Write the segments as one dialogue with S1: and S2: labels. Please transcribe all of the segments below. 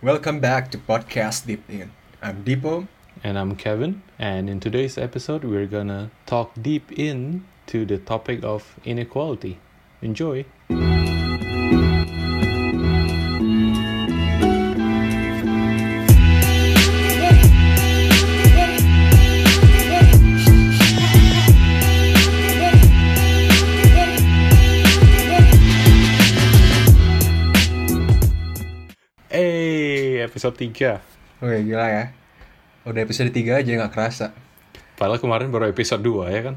S1: Welcome back to podcast Deep In. I'm Deepo.
S2: And I'm Kevin, and in today's episode, we're gonna talk deep in to the topic of inequality. Enjoy! Episode 3.
S1: Oke, gila ya. Udah episode 3 aja nggak kerasa.
S2: Padahal kemarin baru episode 2 ya kan?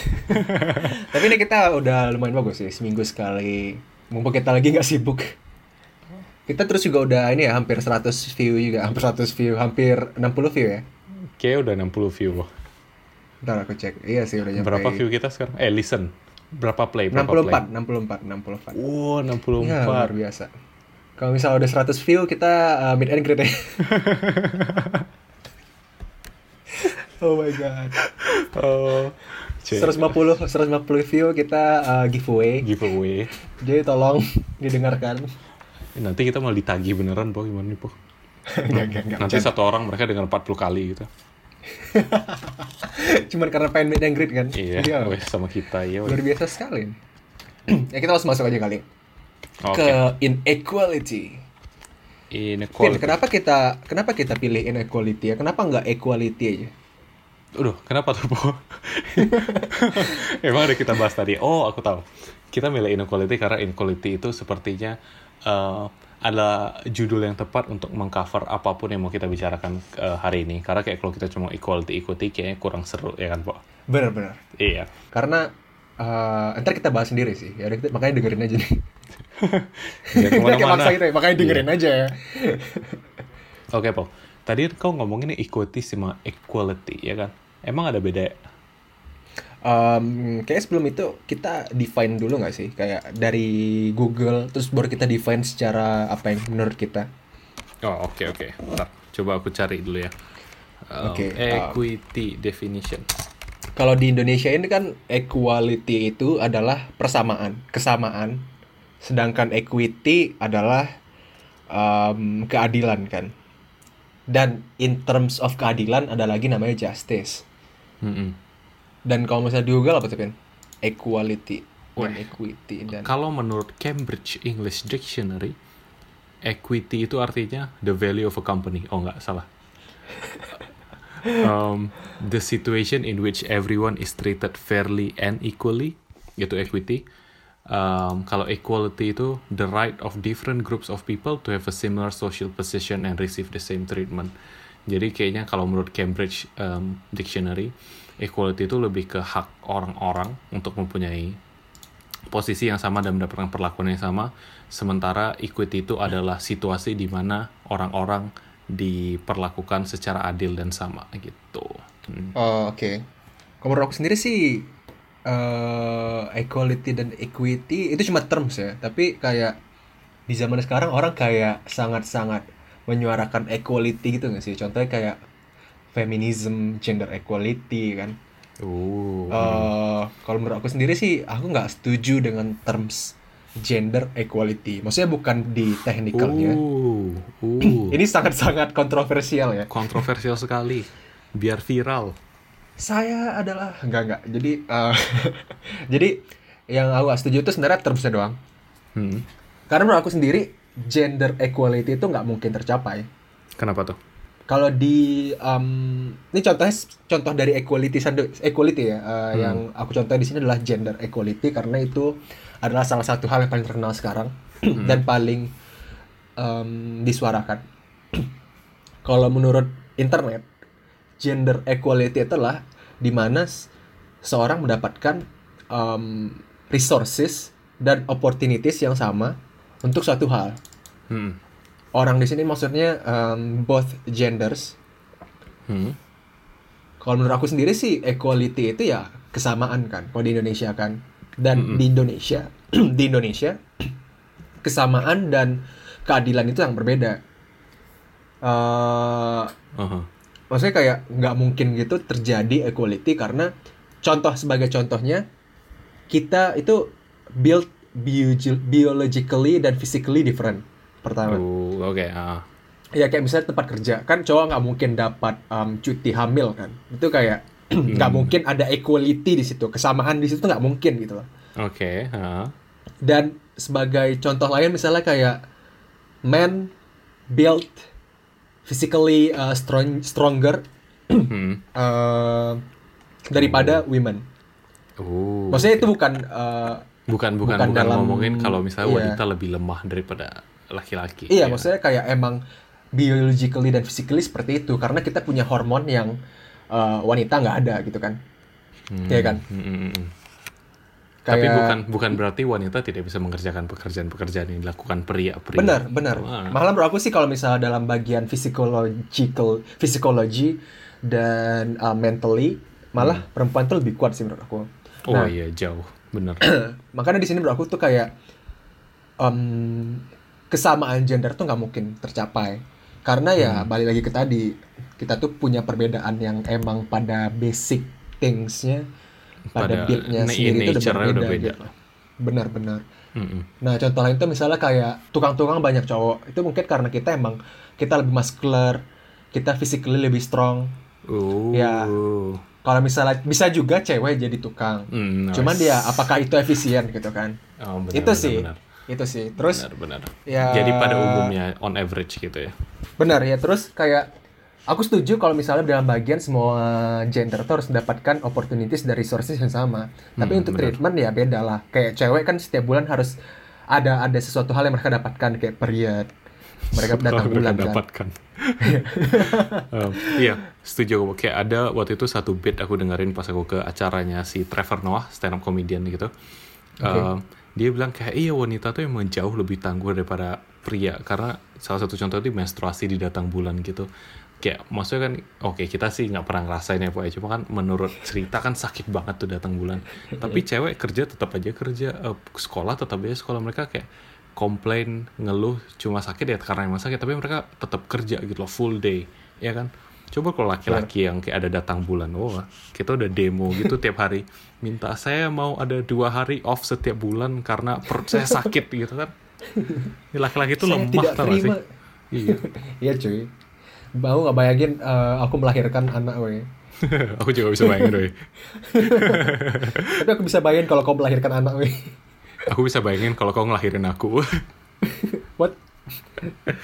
S1: Tapi ini kita udah lumayan bagus sih, seminggu sekali. Mumpung kita lagi nggak sibuk. Kita terus juga udah ini ya, hampir 100 view juga. Hampir 100 view, hampir 60 view ya.
S2: Kayaknya udah 60 view loh.
S1: Ntar aku cek. Iya sih udah nyampe.
S2: Berapa view kita sekarang? Eh, listen. Berapa play? Berapa play?
S1: 64, 64, 64.
S2: Wow, 64.
S1: Ya, luar biasa. Kalau misalnya udah 100 view, kita uh, meet and greet ya. oh my god.
S2: Oh, cek.
S1: 150 150 view kita uh, giveaway.
S2: giveaway.
S1: Jadi tolong didengarkan.
S2: Eh, Nanti kita malah ditagih beneran, Po. Gimana nih, Po?
S1: Enggak, enggak, enggak.
S2: Nanti satu orang mereka dengar 40 kali gitu.
S1: Cuman karena pengen meet and greet kan.
S2: Iya, wes sama kita ya.
S1: Luar biasa sekali. ya kita langsung masuk aja kali.
S2: Oke.
S1: Ke inequality. Pin,
S2: Inequality.
S1: kenapa kita kenapa kita pilih inequality ya? Kenapa nggak equality aja?
S2: Udah, kenapa tuh, Po? Emang ada kita bahas tadi. Oh, aku tahu. Kita milih inequality karena inequality itu sepertinya eh, adalah judul yang tepat untuk mengcover apa pun yang mau kita bicarakan eh, hari ini. Karena kayak kalau kita cuma equality ikuti kayaknya kurang seru ya kan, Po?
S1: Bener-bener.
S2: Iya.
S1: Karena eh ntar kita bahas sendiri sih. Ya makanya dengerin aja nih.
S2: Ya,
S1: kayak
S2: ke mana-mana.
S1: maksa gitu ya, makanya dengerin
S2: Iya.
S1: aja ya.
S2: Oke, Po. Tadi kau ngomongin equity sama equality, ya kan? Emang ada beda?
S1: Um, kayak sebelum itu kita define dulu nggak sih kayak dari Google terus baru kita define secara apa yang menurut kita.
S2: Oh, oke, oke. Ntar, coba aku cari dulu ya. Um,
S1: Oke, uh,
S2: equity definition.
S1: Kalau di Indonesia ini kan equality itu adalah persamaan, kesamaan. Sedangkan equity adalah um, keadilan kan. Dan in terms of keadilan ada lagi namanya justice.
S2: Mm-mm.
S1: Dan kalau misalnya di Google apa tuh Pin? Equality dan equity dan
S2: Kalau menurut Cambridge English Dictionary, equity itu artinya the value of a company. Oh, nggak salah. um, the situation in which everyone is treated fairly and equally, yaitu equity. Um, kalau equality itu the right of different groups of people to have a similar social position and receive the same treatment. Jadi kayaknya kalau menurut Cambridge um, Dictionary, equality itu lebih ke hak orang-orang untuk mempunyai posisi yang sama dan mendapatkan perlakuan yang sama. Sementara equity itu adalah situasi di mana orang-orang diperlakukan secara adil dan sama gitu. Hmm.
S1: Oh, oke. Kalau menurut aku sendiri sih eh equality dan equity itu cuma terms ya, tapi kayak di zaman sekarang orang kayak sangat-sangat menyuarakan equality gitu nggak sih? Contohnya kayak feminism, gender equality kan.
S2: Uh.
S1: Eh, kalau menurut aku sendiri sih aku nggak setuju dengan terms gender equality. Maksudnya bukan di technicalnya.
S2: Uh, uh.
S1: Ini sangat-sangat kontroversial ya.
S2: kontroversial sekali. Biar viral.
S1: Saya adalah enggak enggak. Jadi eh, jadi yang aku setuju itu sebenarnya termsnya doang.
S2: Hmm.
S1: Karena menurut aku sendiri gender equality itu nggak mungkin tercapai.
S2: Kenapa tuh?
S1: Kalau di em, ini contohnya contoh dari equality equality ya eh, yang aku contohin di sini adalah gender equality karena itu adalah salah satu hal yang paling terkenal sekarang dan paling em, disuarakan. Kalau menurut internet gender equality itulah di mana seorang mendapatkan em, resources dan opportunities yang sama untuk suatu hal.
S2: Hmm.
S1: Orang di sini maksudnya em, both genders.
S2: Hmm.
S1: Kalau menurut aku sendiri sih equality itu ya kesamaan kan. Kalau di Indonesia kan. Dan di Indonesia, di Indonesia kesamaan dan keadilan itu yang berbeda. eh
S2: Aha.
S1: Maksudnya kayak nggak mungkin gitu terjadi equality karena contoh sebagai contohnya kita itu build bio- biologically dan physically different pertama.
S2: Oh, oke. ah.
S1: Ya kayak misalnya tempat kerja kan cowok nggak mungkin dapat um, cuti hamil kan. Itu kayak nggak mungkin ada equality di situ, kesamaan di situ nggak mungkin gitu loh.
S2: Oke, ah.
S1: Dan sebagai contoh lain misalnya kayak men built physically uh, strong stronger
S2: Hmm.
S1: uh, daripada women.
S2: Oh.
S1: Maksudnya itu bukan uh,
S2: bukan bukan
S1: bukan
S2: bukan,
S1: dalam-
S2: ngomongin kalau misalnya
S1: iya.
S2: wanita lebih lemah daripada laki-laki.
S1: iya
S2: Ya.
S1: maksudnya kayak emang biologically dan physically seperti itu karena kita punya hormon yang uh, wanita nggak ada gitu kan.
S2: Hmm,
S1: Iya kan?
S2: hmm, hmm, hmm. Tapi
S1: Kayak-
S2: bukan bukan berarti wanita tidak bisa mengerjakan pekerjaan-pekerjaan yang dilakukan pria-pria.
S1: Benar, benar.
S2: Wah.
S1: Malah menurut aku sih kalau misalnya dalam bagian physiological, physiology dan uh, mentally, malah perempuan tuh lebih kuat sih menurut aku.
S2: Oh
S1: Nah,
S2: iya jauh, benar.
S1: makanya di sini menurut aku tuh kayak um, kesamaan gender tuh nggak mungkin tercapai. Karena ya
S2: Hmm.
S1: balik lagi ke tadi, kita tuh punya perbedaan yang emang pada basic things-nya, pada,
S2: Pada
S1: build-nya sendiri itu udah
S2: nature-nya
S1: berbeda,
S2: udah beda.
S1: gitu. Benar-benar. Nah, contoh lain tuh misalnya kayak tukang-tukang banyak cowok. Itu mungkin karena kita emang kita lebih muscular, kita physically lebih strong.
S2: Oh.
S1: Ya. Kalau misalnya bisa juga cewek jadi tukang. Cuman
S2: nice.
S1: dia apakah itu efisien gitu kan?
S2: Oh, benar,
S1: itu
S2: benar,
S1: sih.
S2: Benar,
S1: Itu sih. Terus
S2: benar, benar.
S1: ya
S2: Jadi pada umumnya on average gitu ya.
S1: Benar ya. Terus kayak aku setuju kalau misalnya dalam bagian semua gender tuh harus mendapatkan opportunities dari resources yang sama. Tapi
S2: Hmm,
S1: untuk
S2: benar.
S1: treatment ya beda lah. Kayak cewek kan setiap bulan harus ada ada sesuatu hal yang mereka dapatkan kayak period. Mereka datang
S2: Mereka
S1: bulan kan.
S2: dapatkan. Um, iya, setuju. Kayak ada waktu itu satu bit aku dengerin pas aku ke acaranya si Trevor Noah, stand up comedian gitu. Um, dia bilang kayak iya wanita tuh emang jauh lebih tangguh daripada pria karena salah satu contoh itu menstruasi di datang bulan gitu. Kayak maksudnya kan oke kita sih nggak pernah ngerasain ya Pak ya. cuma kan menurut cerita kan sakit banget tuh datang bulan. Tapi cewek kerja tetap aja kerja, eh, sekolah tetap aja sekolah. Mereka kayak komplain ngeluh cuma sakit ya karena emang sakit. Tapi mereka tetap kerja gitu loh full day ya kan? Coba kalau laki-laki yang kayak ada datang bulan oh kita udah demo gitu tiap hari minta saya mau ada dua hari off setiap bulan karena perut saya sakit gitu kan? Ini laki-laki itu lemah tau sih? iya.
S1: Iya cuy. Mau nggak bayangin eh, aku melahirkan anak weh.
S2: aku juga bisa bayangin doi.
S1: Tapi aku bisa bayangin kalau kau melahirkan anak weh.
S2: aku bisa bayangin kalau kau ngelahirin aku
S1: What?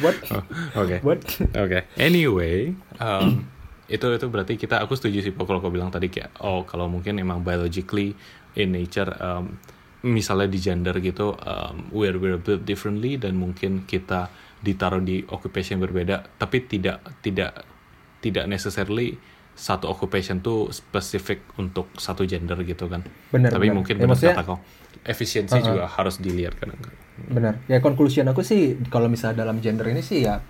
S1: What?
S2: Oh, oke
S1: What?
S2: Oke. Anyway, um, itu itu berarti kita aku setuju sih kalau kau bilang tadi kayak oh kalau mungkin emang biologically in nature um, misalnya di gender gitu um, we're we're built differently dan mungkin kita ditaruh di occupation berbeda tapi tidak tidak tidak necessarily satu occupation tuh spesifik untuk satu gender gitu kan.
S1: Benar,
S2: Tapi
S1: benar.
S2: mungkin
S1: Ya,
S2: benar kata kau. Efisiensi
S1: Uh-uh.
S2: juga harus dilihat kadang.
S1: Benar. Ya conclusion aku sih kalau misalnya dalam gender ini sih ya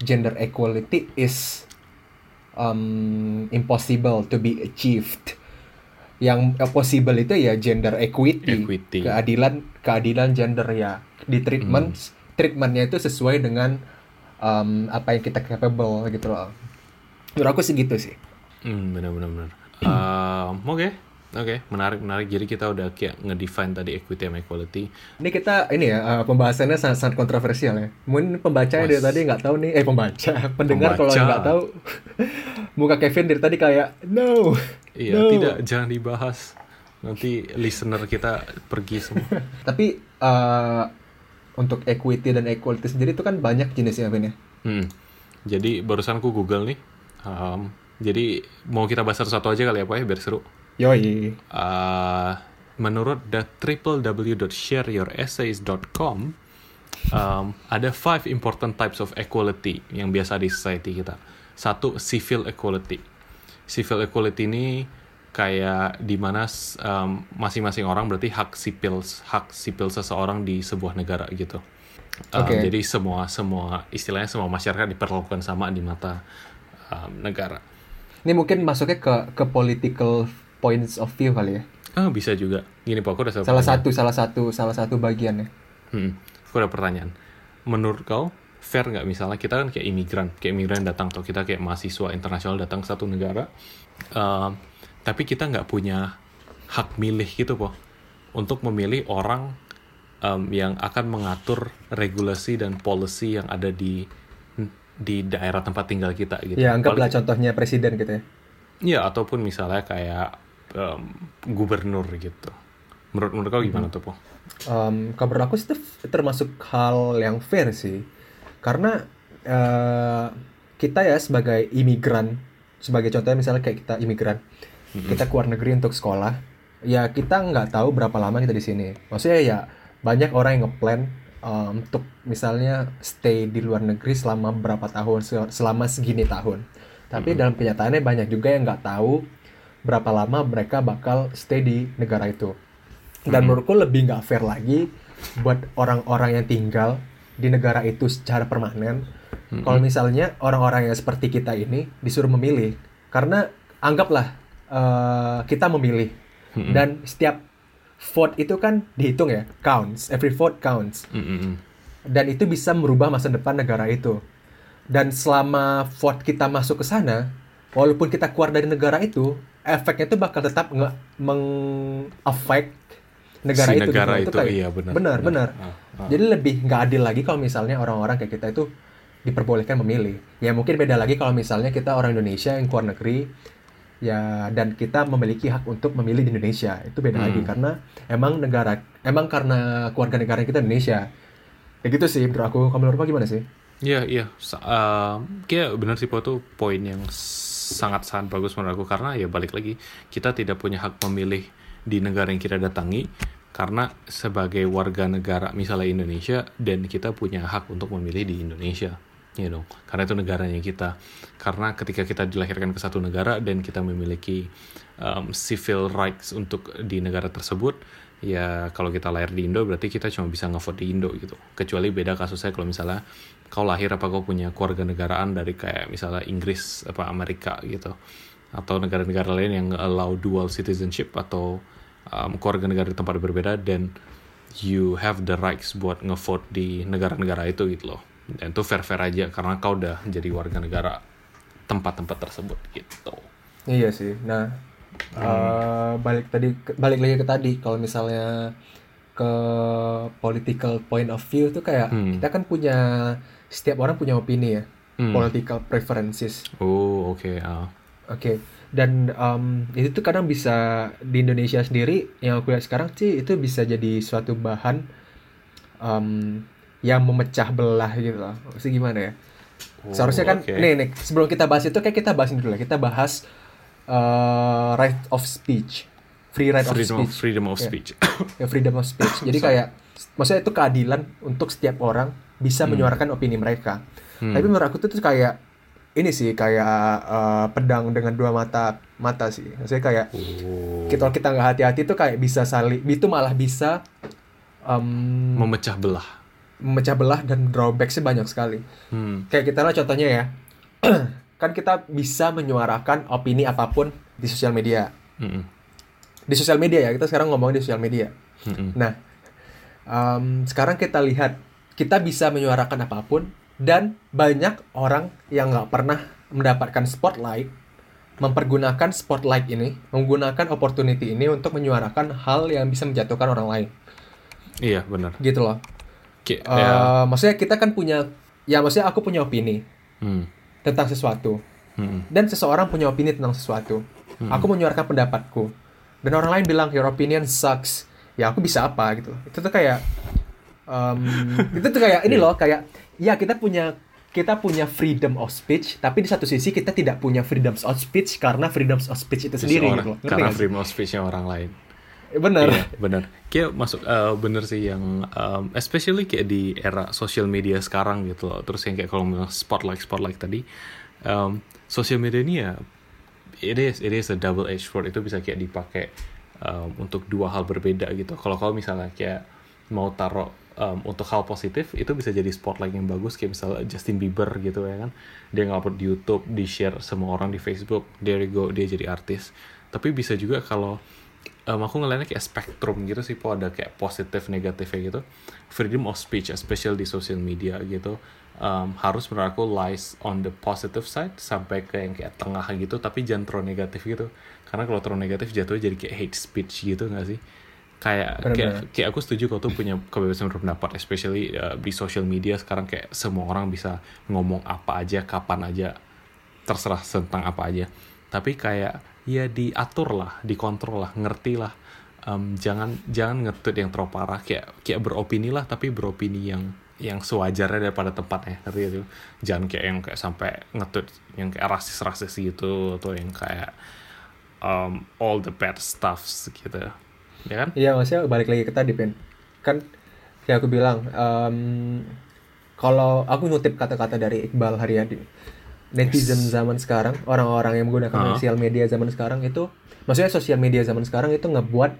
S1: gender equality is um, impossible to be achieved. Yang uh, possible itu ya gender equity,
S2: Equity.
S1: keadilan keadilan gender ya di treatment treatmentnya itu sesuai dengan um, apa yang kita capable gitu loh. Menurut aku sih gitu sih.
S2: Hmm, benar benar benar. Um, Oke, oke, menarik menarik. Jadi kita udah kayak ngedefine tadi equity sama equality.
S1: Ini kita ini ya uh, pembahasannya sangat sangat kontroversial ya. Mungkin pembacanya dari tadi nggak tahu nih, eh pembaca, pendengar kalau
S2: Pembaca.
S1: nggak tahu, muka Kevin dari tadi kayak no,
S2: Iya,
S1: no.
S2: tidak jangan dibahas. Nanti listener kita pergi semua.
S1: Tapi uh, untuk equity dan equality sendiri itu kan banyak jenisnya Vin ya.
S2: Hmm. Jadi barusan aku Google nih. Um, jadi mau kita bahas satu-satu aja kali ya Pak ya biar seru.
S1: Yoi.
S2: Uh, menurut the www.shareyouressays.com um, ada five important types of equality yang biasa di society kita. Satu civil equality. Civil equality ini kayak di mana um, masing-masing orang berarti hak sipil hak sipil seseorang di sebuah negara gitu. Um,
S1: Oke.
S2: Jadi semua semua istilahnya semua masyarakat diperlakukan sama di mata um, negara.
S1: Ini mungkin masuknya ke ke political points of view kali ya.
S2: Ah bisa juga. Gini Pak, aku udah
S1: Salah satu, salah satu, salah satu bagiannya.
S2: Hmm, aku ada pertanyaan. Menurut kau, fair nggak misalnya kita kan kayak imigran, kayak imigran datang atau kita kayak mahasiswa internasional datang ke satu negara, um, tapi kita nggak punya hak milih gitu po, untuk memilih orang um, yang akan mengatur regulasi dan policy yang ada di di daerah tempat tinggal kita gitu.
S1: Ya, anggaplah
S2: Paling-
S1: contohnya presiden gitu ya.
S2: Ya, ataupun misalnya kayak um, gubernur gitu. Menurut menurut kau gimana tuh, Po?
S1: Um, kalau menurut aku sih itu termasuk hal yang fair sih. Karena eh, kita ya sebagai imigran, sebagai contohnya misalnya kayak kita imigran, kita keluar negeri untuk sekolah, ya kita nggak tahu berapa lama kita di sini. Maksudnya ya banyak orang yang ngeplan um, untuk misalnya stay di luar negeri selama berapa tahun, se- selama segini tahun. Tapi dalam kenyataannya banyak juga yang nggak tahu berapa lama mereka bakal stay di negara itu. Dan menurutku lebih nggak fair lagi buat orang-orang yang tinggal di negara itu secara permanen. Kalau misalnya orang-orang yang seperti kita ini disuruh memilih, karena anggaplah eh, kita memilih dan setiap vote itu kan dihitung ya, counts, every vote counts
S2: Mm-mm.
S1: dan itu bisa merubah masa depan negara itu. Dan selama vote kita masuk ke sana, walaupun kita keluar dari negara itu, efeknya itu bakal tetap nge meng-affect negara
S2: Si
S1: itu.
S2: negara
S1: gitu.
S2: itu, iya, benar,
S1: Benar,
S2: benar.
S1: benar.
S2: Ah, ah.
S1: Jadi lebih nggak adil lagi kalau misalnya orang-orang kayak kita itu diperbolehkan memilih. Ya mungkin beda lagi kalau misalnya kita orang Indonesia yang keluar negeri, ya dan kita memiliki hak untuk memilih di Indonesia itu beda lagi
S2: Hmm.
S1: karena emang negara emang karena keluarga negara kita Indonesia kayak gitu sih menurut aku kalau menurut gimana sih
S2: Iya, iya. Sa- um, kayak benar sih, Po, tuh poin yang sangat-sangat bagus menurut aku. Karena ya balik lagi, kita tidak punya hak memilih di negara yang kita datangi. Karena sebagai warga negara misalnya Indonesia, dan kita punya hak untuk memilih di Indonesia. You know, karena itu negaranya kita. Karena ketika kita dilahirkan ke satu negara dan kita memiliki um, civil rights untuk di negara tersebut, ya kalau kita lahir di Indo berarti kita cuma bisa ngevote di Indo gitu. Kecuali beda kasusnya kalau misalnya kau lahir apa kau punya keluarga negaraan dari kayak misalnya Inggris apa Amerika gitu atau negara-negara lain yang allow dual citizenship atau um, keluarga negara di tempat berbeda dan you have the rights buat ngevote di negara-negara itu gitu loh dan itu fair-fair aja karena kau udah jadi warga negara tempat-tempat tersebut gitu
S1: iya sih nah eh, balik tadi balik lagi ke tadi kalau misalnya ke political point of view tuh kayak
S2: Hmm.
S1: kita kan punya setiap orang punya opini ya
S2: Hmm.
S1: political preferences
S2: oh oke ah.
S1: Oke, dan em, itu tuh kadang bisa di Indonesia sendiri yang aku lihat sekarang sih itu bisa jadi suatu bahan em, yang memecah belah gitu loh. Maksudnya gimana ya?
S2: Oh,
S1: Seharusnya kan,
S2: oke.
S1: nih, nih, sebelum kita bahas itu kayak kita bahas dulu lah. Kita bahas eh, right of speech, free right of
S2: freedom of,
S1: speech,
S2: freedom of
S1: Ya.
S2: speech
S1: ya, freedom of speech. Jadi kayak, maksudnya itu keadilan untuk setiap orang bisa menyuarakan opini mereka.
S2: Hmm.
S1: Tapi menurut aku tuh, tuh kayak ini sih kayak eh, pedang dengan dua mata mata sih. Maksudnya kayak
S2: oh.
S1: kita kita nggak hati-hati tuh kayak bisa saling itu malah bisa em,
S2: memecah belah
S1: memecah belah dan drawback sih banyak sekali.
S2: hmm.
S1: Kayak kita lah contohnya ya. kan kita bisa menyuarakan opini apa pun di sosial media.
S2: Mm-mm.
S1: Di sosial media ya, kita sekarang ngomong di sosial media.
S2: Mm-mm.
S1: Nah, em, sekarang kita lihat kita bisa menyuarakan apa pun dan banyak orang yang nggak pernah mendapatkan spotlight mempergunakan spotlight ini, menggunakan opportunity ini untuk menyuarakan hal yang bisa menjatuhkan orang lain,
S2: iya benar
S1: gitu loh.
S2: Ki-
S1: Eh,
S2: ya.
S1: Maksudnya kita kan punya, ya maksudnya aku punya opini
S2: Hmm.
S1: tentang sesuatu
S2: Mm-mm.
S1: dan seseorang punya opini tentang sesuatu. Aku menyuarakan pendapatku dan orang lain bilang your opinion sucks. Ya aku bisa apa gitu. Itu tuh kayak em, itu tuh kayak ini loh kayak ya kita punya kita punya freedom of speech tapi di satu sisi kita tidak punya freedom of speech karena freedom of speech itu sendiri
S2: Seseorang-
S1: gitu. Ngerti
S2: karena freedom of speech-nya orang lain
S1: Bener.
S2: Iya, bener. Kayak masuk eh, bener sih yang um, especially kayak di era social media sekarang gitu loh. Terus yang kayak kalau bilang spotlight spotlight tadi, um, social media ini ya it is it is a double edged sword itu bisa kayak dipakai um, untuk dua hal berbeda gitu. Kalau kalau misalnya kayak mau taruh um, untuk hal positif itu bisa jadi spotlight yang bagus kayak misalnya Justin Bieber gitu ya kan dia ngupload di YouTube di share semua orang di Facebook there you go dia jadi artis tapi bisa juga kalau um, aku ngeliatnya kayak spektrum gitu sih po. Ada kayak positif negatifnya gitu. Freedom of speech especially di social media gitu. Um, harus menurut aku lies on the positive side sampai ke yang kayak tengah gitu tapi jangan terlalu negatif gitu. Karena kalau terlalu negatif jatuhnya jadi kayak hate speech gitu nggak sih? Kayak
S1: Benar-benar.
S2: kayak kayak aku setuju kau tuh punya kebebasan berpendapat especially uh, di social media sekarang kayak semua orang bisa ngomong apa aja kapan aja terserah tentang apa aja. Tapi kayak ya diatur lah dikontrol lah ngerti lah Em, jangan jangan ngetweet yang terlalu parah. Kayak kayak beropini lah tapi beropini yang yang sewajarnya daripada tempatnya ngerti itu jangan kayak yang kayak sampai ngetweet yang kayak rasis rasis gitu atau yang kayak um, all the bad stuffs gitu. Ya kan?
S1: Iya maksudnya balik lagi ke tadi Pin. Kan kayak aku bilang em, kalau aku ngutip kata-kata dari Iqbal Haryadi netizen zaman sekarang orang-orang yang menggunakan
S2: Ah.
S1: sosial media zaman sekarang itu maksudnya sosial media zaman sekarang itu ngebuat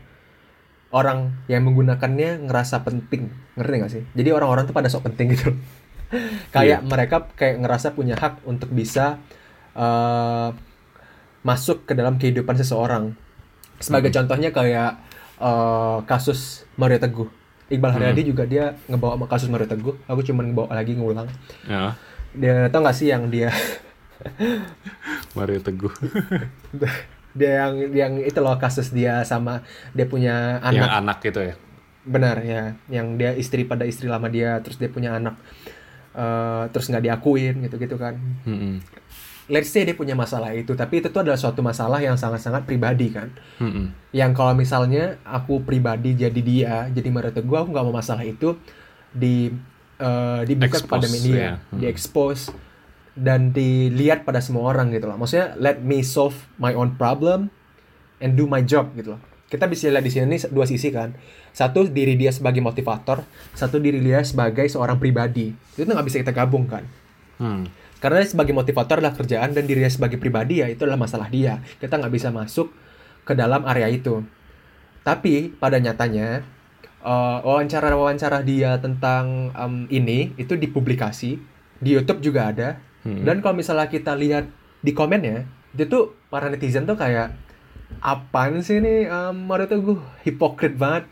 S1: orang yang menggunakannya ngerasa penting. Ngerti nggak sih? Jadi orang-orang tuh pada sok penting gitu. Kayak mereka kayak ngerasa punya hak untuk bisa eh, masuk ke dalam kehidupan seseorang. Sebagai contohnya kayak eh, kasus Mario Teguh. Iqbal Haryadi juga dia ngebawa kasus Mario Teguh. Aku cuma ngebawa lagi ngulang.
S2: Ya.
S1: Dia tau gak sih yang dia
S2: Mario Teguh
S1: dia yang yang itu loh kasus dia sama dia punya
S2: yang
S1: anak
S2: anak gitu ya
S1: benar ya yang dia istri pada istri lama dia terus dia punya anak eh, terus nggak diakuin gitu gitu kan
S2: Mm-mm.
S1: let's say dia punya masalah itu tapi itu tuh adalah suatu masalah yang sangat-sangat pribadi kan
S2: Mm-mm.
S1: yang kalau misalnya aku pribadi jadi dia jadi Mario Teguh aku nggak mau masalah itu di eh, dibuka
S2: Expose,
S1: kepada media
S2: ya. Hmm.
S1: diekspos dan dilihat pada semua orang gitu loh maksudnya let me solve my own problem and do my job gitu loh kita bisa lihat di sini dua sisi kan satu diri dia sebagai motivator satu diri dia sebagai seorang pribadi itu nggak bisa kita gabungkan
S2: Hmm.
S1: karena dia sebagai motivator adalah kerjaan dan dirinya sebagai pribadi ya itu adalah masalah dia. Kita nggak bisa masuk ke dalam area itu. Tapi pada nyatanya eh, wawancara-wawancara dia tentang em, ini itu dipublikasi di YouTube juga ada.
S2: Hmm.
S1: Dan kalau misalnya kita lihat di komennya, itu tuh para netizen tuh kayak apaan sih ini em, Mario Teguh hipokrit banget.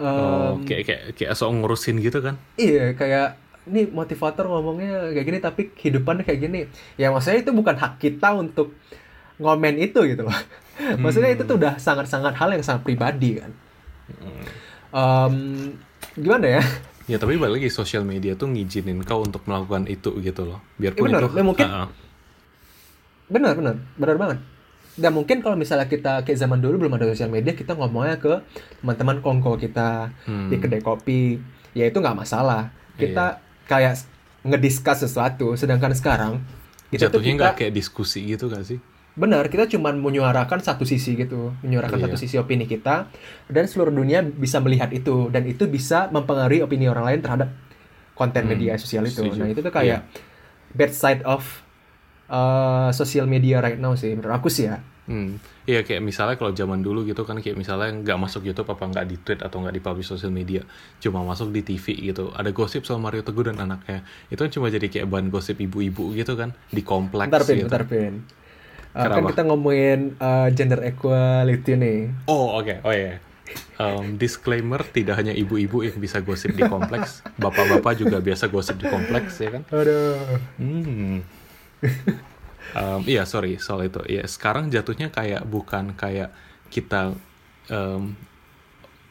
S2: Oh,
S1: Em,
S2: kayak kayak kayak sok ngurusin gitu kan
S1: Iya, kayak ini motivator ngomongnya kayak gini tapi kehidupannya kayak gini. Ya maksudnya itu bukan hak kita untuk ngomen itu gitu loh. maksudnya itu tuh udah sangat-sangat hal yang sangat pribadi kan. Em, gimana ya?
S2: Ya tapi balik lagi sosial media tuh ngizinin kau untuk melakukan itu gitu loh biarpun
S1: Ya, benar.
S2: itu
S1: Ya, mungkin-
S2: Ah, ah.
S1: Benar, benar, benar banget. Dan mungkin kalau misalnya kita kayak zaman dulu belum ada sosial media, kita ngomongnya ke teman-teman kongko kita
S2: Hmm.
S1: di kedai kopi, ya itu nggak masalah. Kita kayak ngediskus sesuatu, sedangkan sekarang kita tuh
S2: jatuhnya nggak kayak diskusi gitu gak sih
S1: Benar, kita cuma menyuarakan satu sisi gitu, menyuarakan
S2: Iya.
S1: satu sisi opini kita, dan seluruh dunia bisa melihat itu, dan itu bisa mempengaruhi opini orang lain terhadap konten
S2: Hmm,
S1: media sosial itu.
S2: setuju.
S1: Nah itu tuh kayak bad side of uh, social media right now sih, menurut aku sih ya.
S2: Hmm. Iya kayak misalnya kalau zaman dulu gitu kan kayak misalnya nggak masuk YouTube apa nggak di tweet atau nggak di publish social media cuma masuk di TV gitu ada gosip soal Mario Teguh dan anaknya itu kan cuma jadi kayak bahan gosip ibu-ibu gitu kan di kompleks
S1: Bentar, Pin,
S2: gitu
S1: bentar, Pin. Uh, kan kita ngomongin uh, gender equality nih.
S2: oh oke oh iya Um, disclaimer tidak hanya ibu-ibu yang bisa gosip di kompleks bapak-bapak juga biasa gosip di kompleks ya kan
S1: Aduh.
S2: Hmm. Um, iya sorry soal itu. Ya sekarang jatuhnya kayak bukan kayak kita um,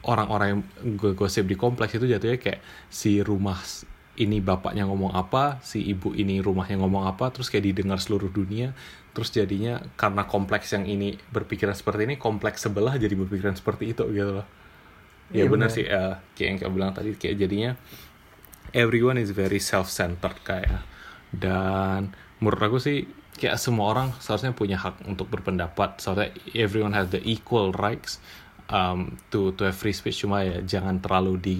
S2: orang-orang yang gosip di kompleks itu jatuhnya kayak si rumah ini bapaknya ngomong apa, si ibu ini rumahnya ngomong apa, terus kayak didengar seluruh dunia, terus jadinya karena kompleks yang ini berpikiran seperti ini, kompleks sebelah jadi berpikiran seperti itu gitu loh. Ya
S1: Iya,
S2: benar sih, eh, kayak yang kayak bilang tadi, kayak jadinya everyone is very self-centered kayak. Dan menurut aku sih kayak semua orang seharusnya punya hak untuk berpendapat. Seharusnya everyone has the equal rights um, to to have free speech. Cuma ya jangan terlalu di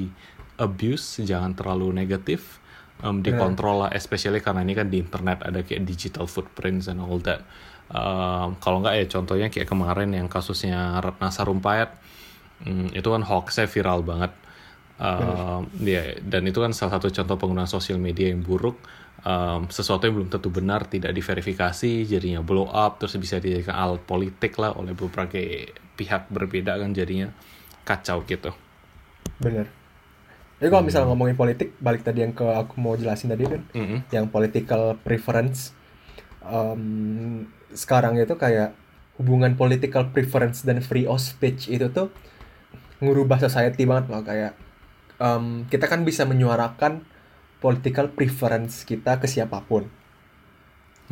S2: abuse jangan terlalu negatif um, dikontrol lah especially karena ini kan di internet ada kayak digital footprints and all that um, kalau nggak ya contohnya kayak kemarin yang kasusnya Ratna Sarumpayat Hmm, itu kan hoaxnya viral banget. Um, ya, dan itu kan salah satu contoh penggunaan sosial media yang buruk. Um, sesuatu yang belum tentu benar tidak diverifikasi, jadinya blow up, terus bisa dijadikan alat politik lah oleh beberapa pihak berbeda kan jadinya kacau gitu.
S1: Bener. Jadi kalau misalnya ngomongin politik, balik tadi yang ke aku mau jelasin tadi kan,
S2: Mm-mm.
S1: yang political preference. em, sekarang itu kayak hubungan political preference dan free of speech itu tuh ngurubah society banget loh kayak em, kita kan bisa menyuarakan political preference kita ke siapa pun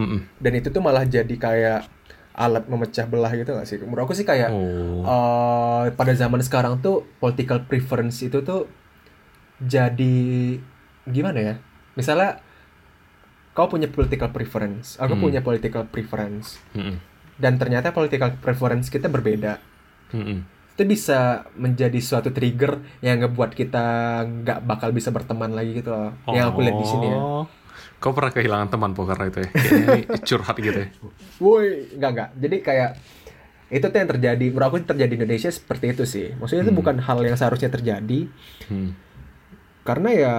S2: Mm-mm.
S1: dan itu tuh malah jadi kayak alat memecah belah gitu gak sih menurut aku sih kayak
S2: Oh.
S1: eh, pada zaman sekarang tuh political preference itu tuh jadi gimana ya misalnya kau punya political preference aku
S2: Hmm.
S1: punya political preference
S2: Mm-mm.
S1: dan ternyata political preference kita berbeda
S2: Mm-mm.
S1: itu bisa menjadi suatu trigger yang ngebuat kita nggak bakal bisa berteman lagi gitu loh yang aku lihat di sini ya
S2: Oh. Kau pernah kehilangan teman po karena itu ya? Kayaknya curhat gitu ya.
S1: woi nggak nggak jadi kayak itu tuh yang terjadi menurut aku terjadi di Indonesia seperti itu sih maksudnya itu
S2: Hmm.
S1: bukan hal yang seharusnya terjadi
S2: Hmm.
S1: Karena ya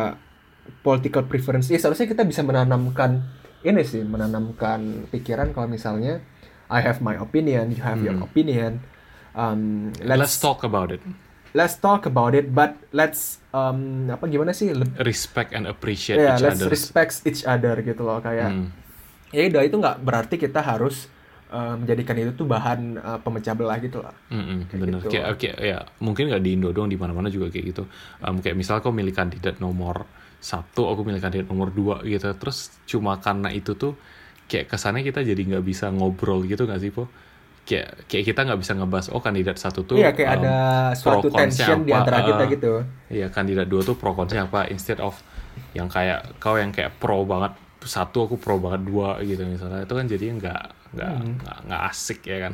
S1: political preference ya seharusnya kita bisa menanamkan ini sih menanamkan pikiran kalau misalnya I have my opinion you have your
S2: Hmm.
S1: opinion um,
S2: Let's, talk about it.
S1: let's talk about it but let's um, apa gimana sih Leb-
S2: Respect and appreciate
S1: ya
S2: each
S1: let's
S2: other.
S1: respect each other gitu loh kayak
S2: Hmm.
S1: ya udah itu nggak berarti kita harus um, menjadikan itu tuh bahan uh, pemecah belah gitu lah.
S2: Mm-mm,
S1: Kayak
S2: bener.
S1: gitu.
S2: kayak kayak ya mungkin nggak di Indo doang di mana-mana juga kayak gitu. Em, kayak misal kau milih kandidat nomor satu aku milih kandidat nomor dua gitu. Terus cuma karena itu tuh kayak kesannya kita jadi nggak bisa ngobrol gitu nggak sih po? Kayak kayak kita nggak bisa ngebahas oh kandidat satu tuh
S1: iya kayak
S2: em,
S1: ada suatu tension di
S2: apa,
S1: antara kita
S2: eh,
S1: gitu.
S2: Iya kandidat dua tuh pro kontra apa? Instead of yang kayak kau yang kayak pro banget satu aku pro banget dua gitu misalnya. Itu kan jadi nggak nggak nggak nggak asik ya kan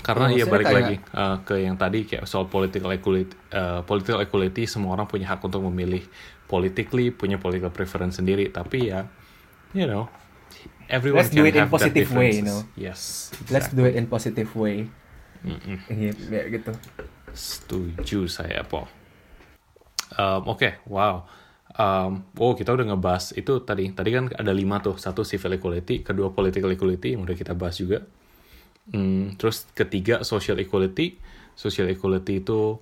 S2: karena
S1: Ya,
S2: ya balik
S1: kayak-
S2: lagi eh, ke yang tadi kayak soal political equality eh, political equality semua orang punya hak untuk memilih politically punya political preference sendiri tapi ya you know everyone
S1: Let's do
S2: can
S1: it in
S2: have that
S1: positive way, you know.
S2: yes
S1: let's do it in positive way
S2: Mm-mm.
S1: Iya, ya gitu
S2: Setuju saya, Po. Um, Oke, wow. Um, oh, kita udah ngebahas itu tadi. Tadi kan ada lima tuh. Satu civil equality, kedua political equality yang udah kita bahas juga. Hmm, terus ketiga social equality. Social equality itu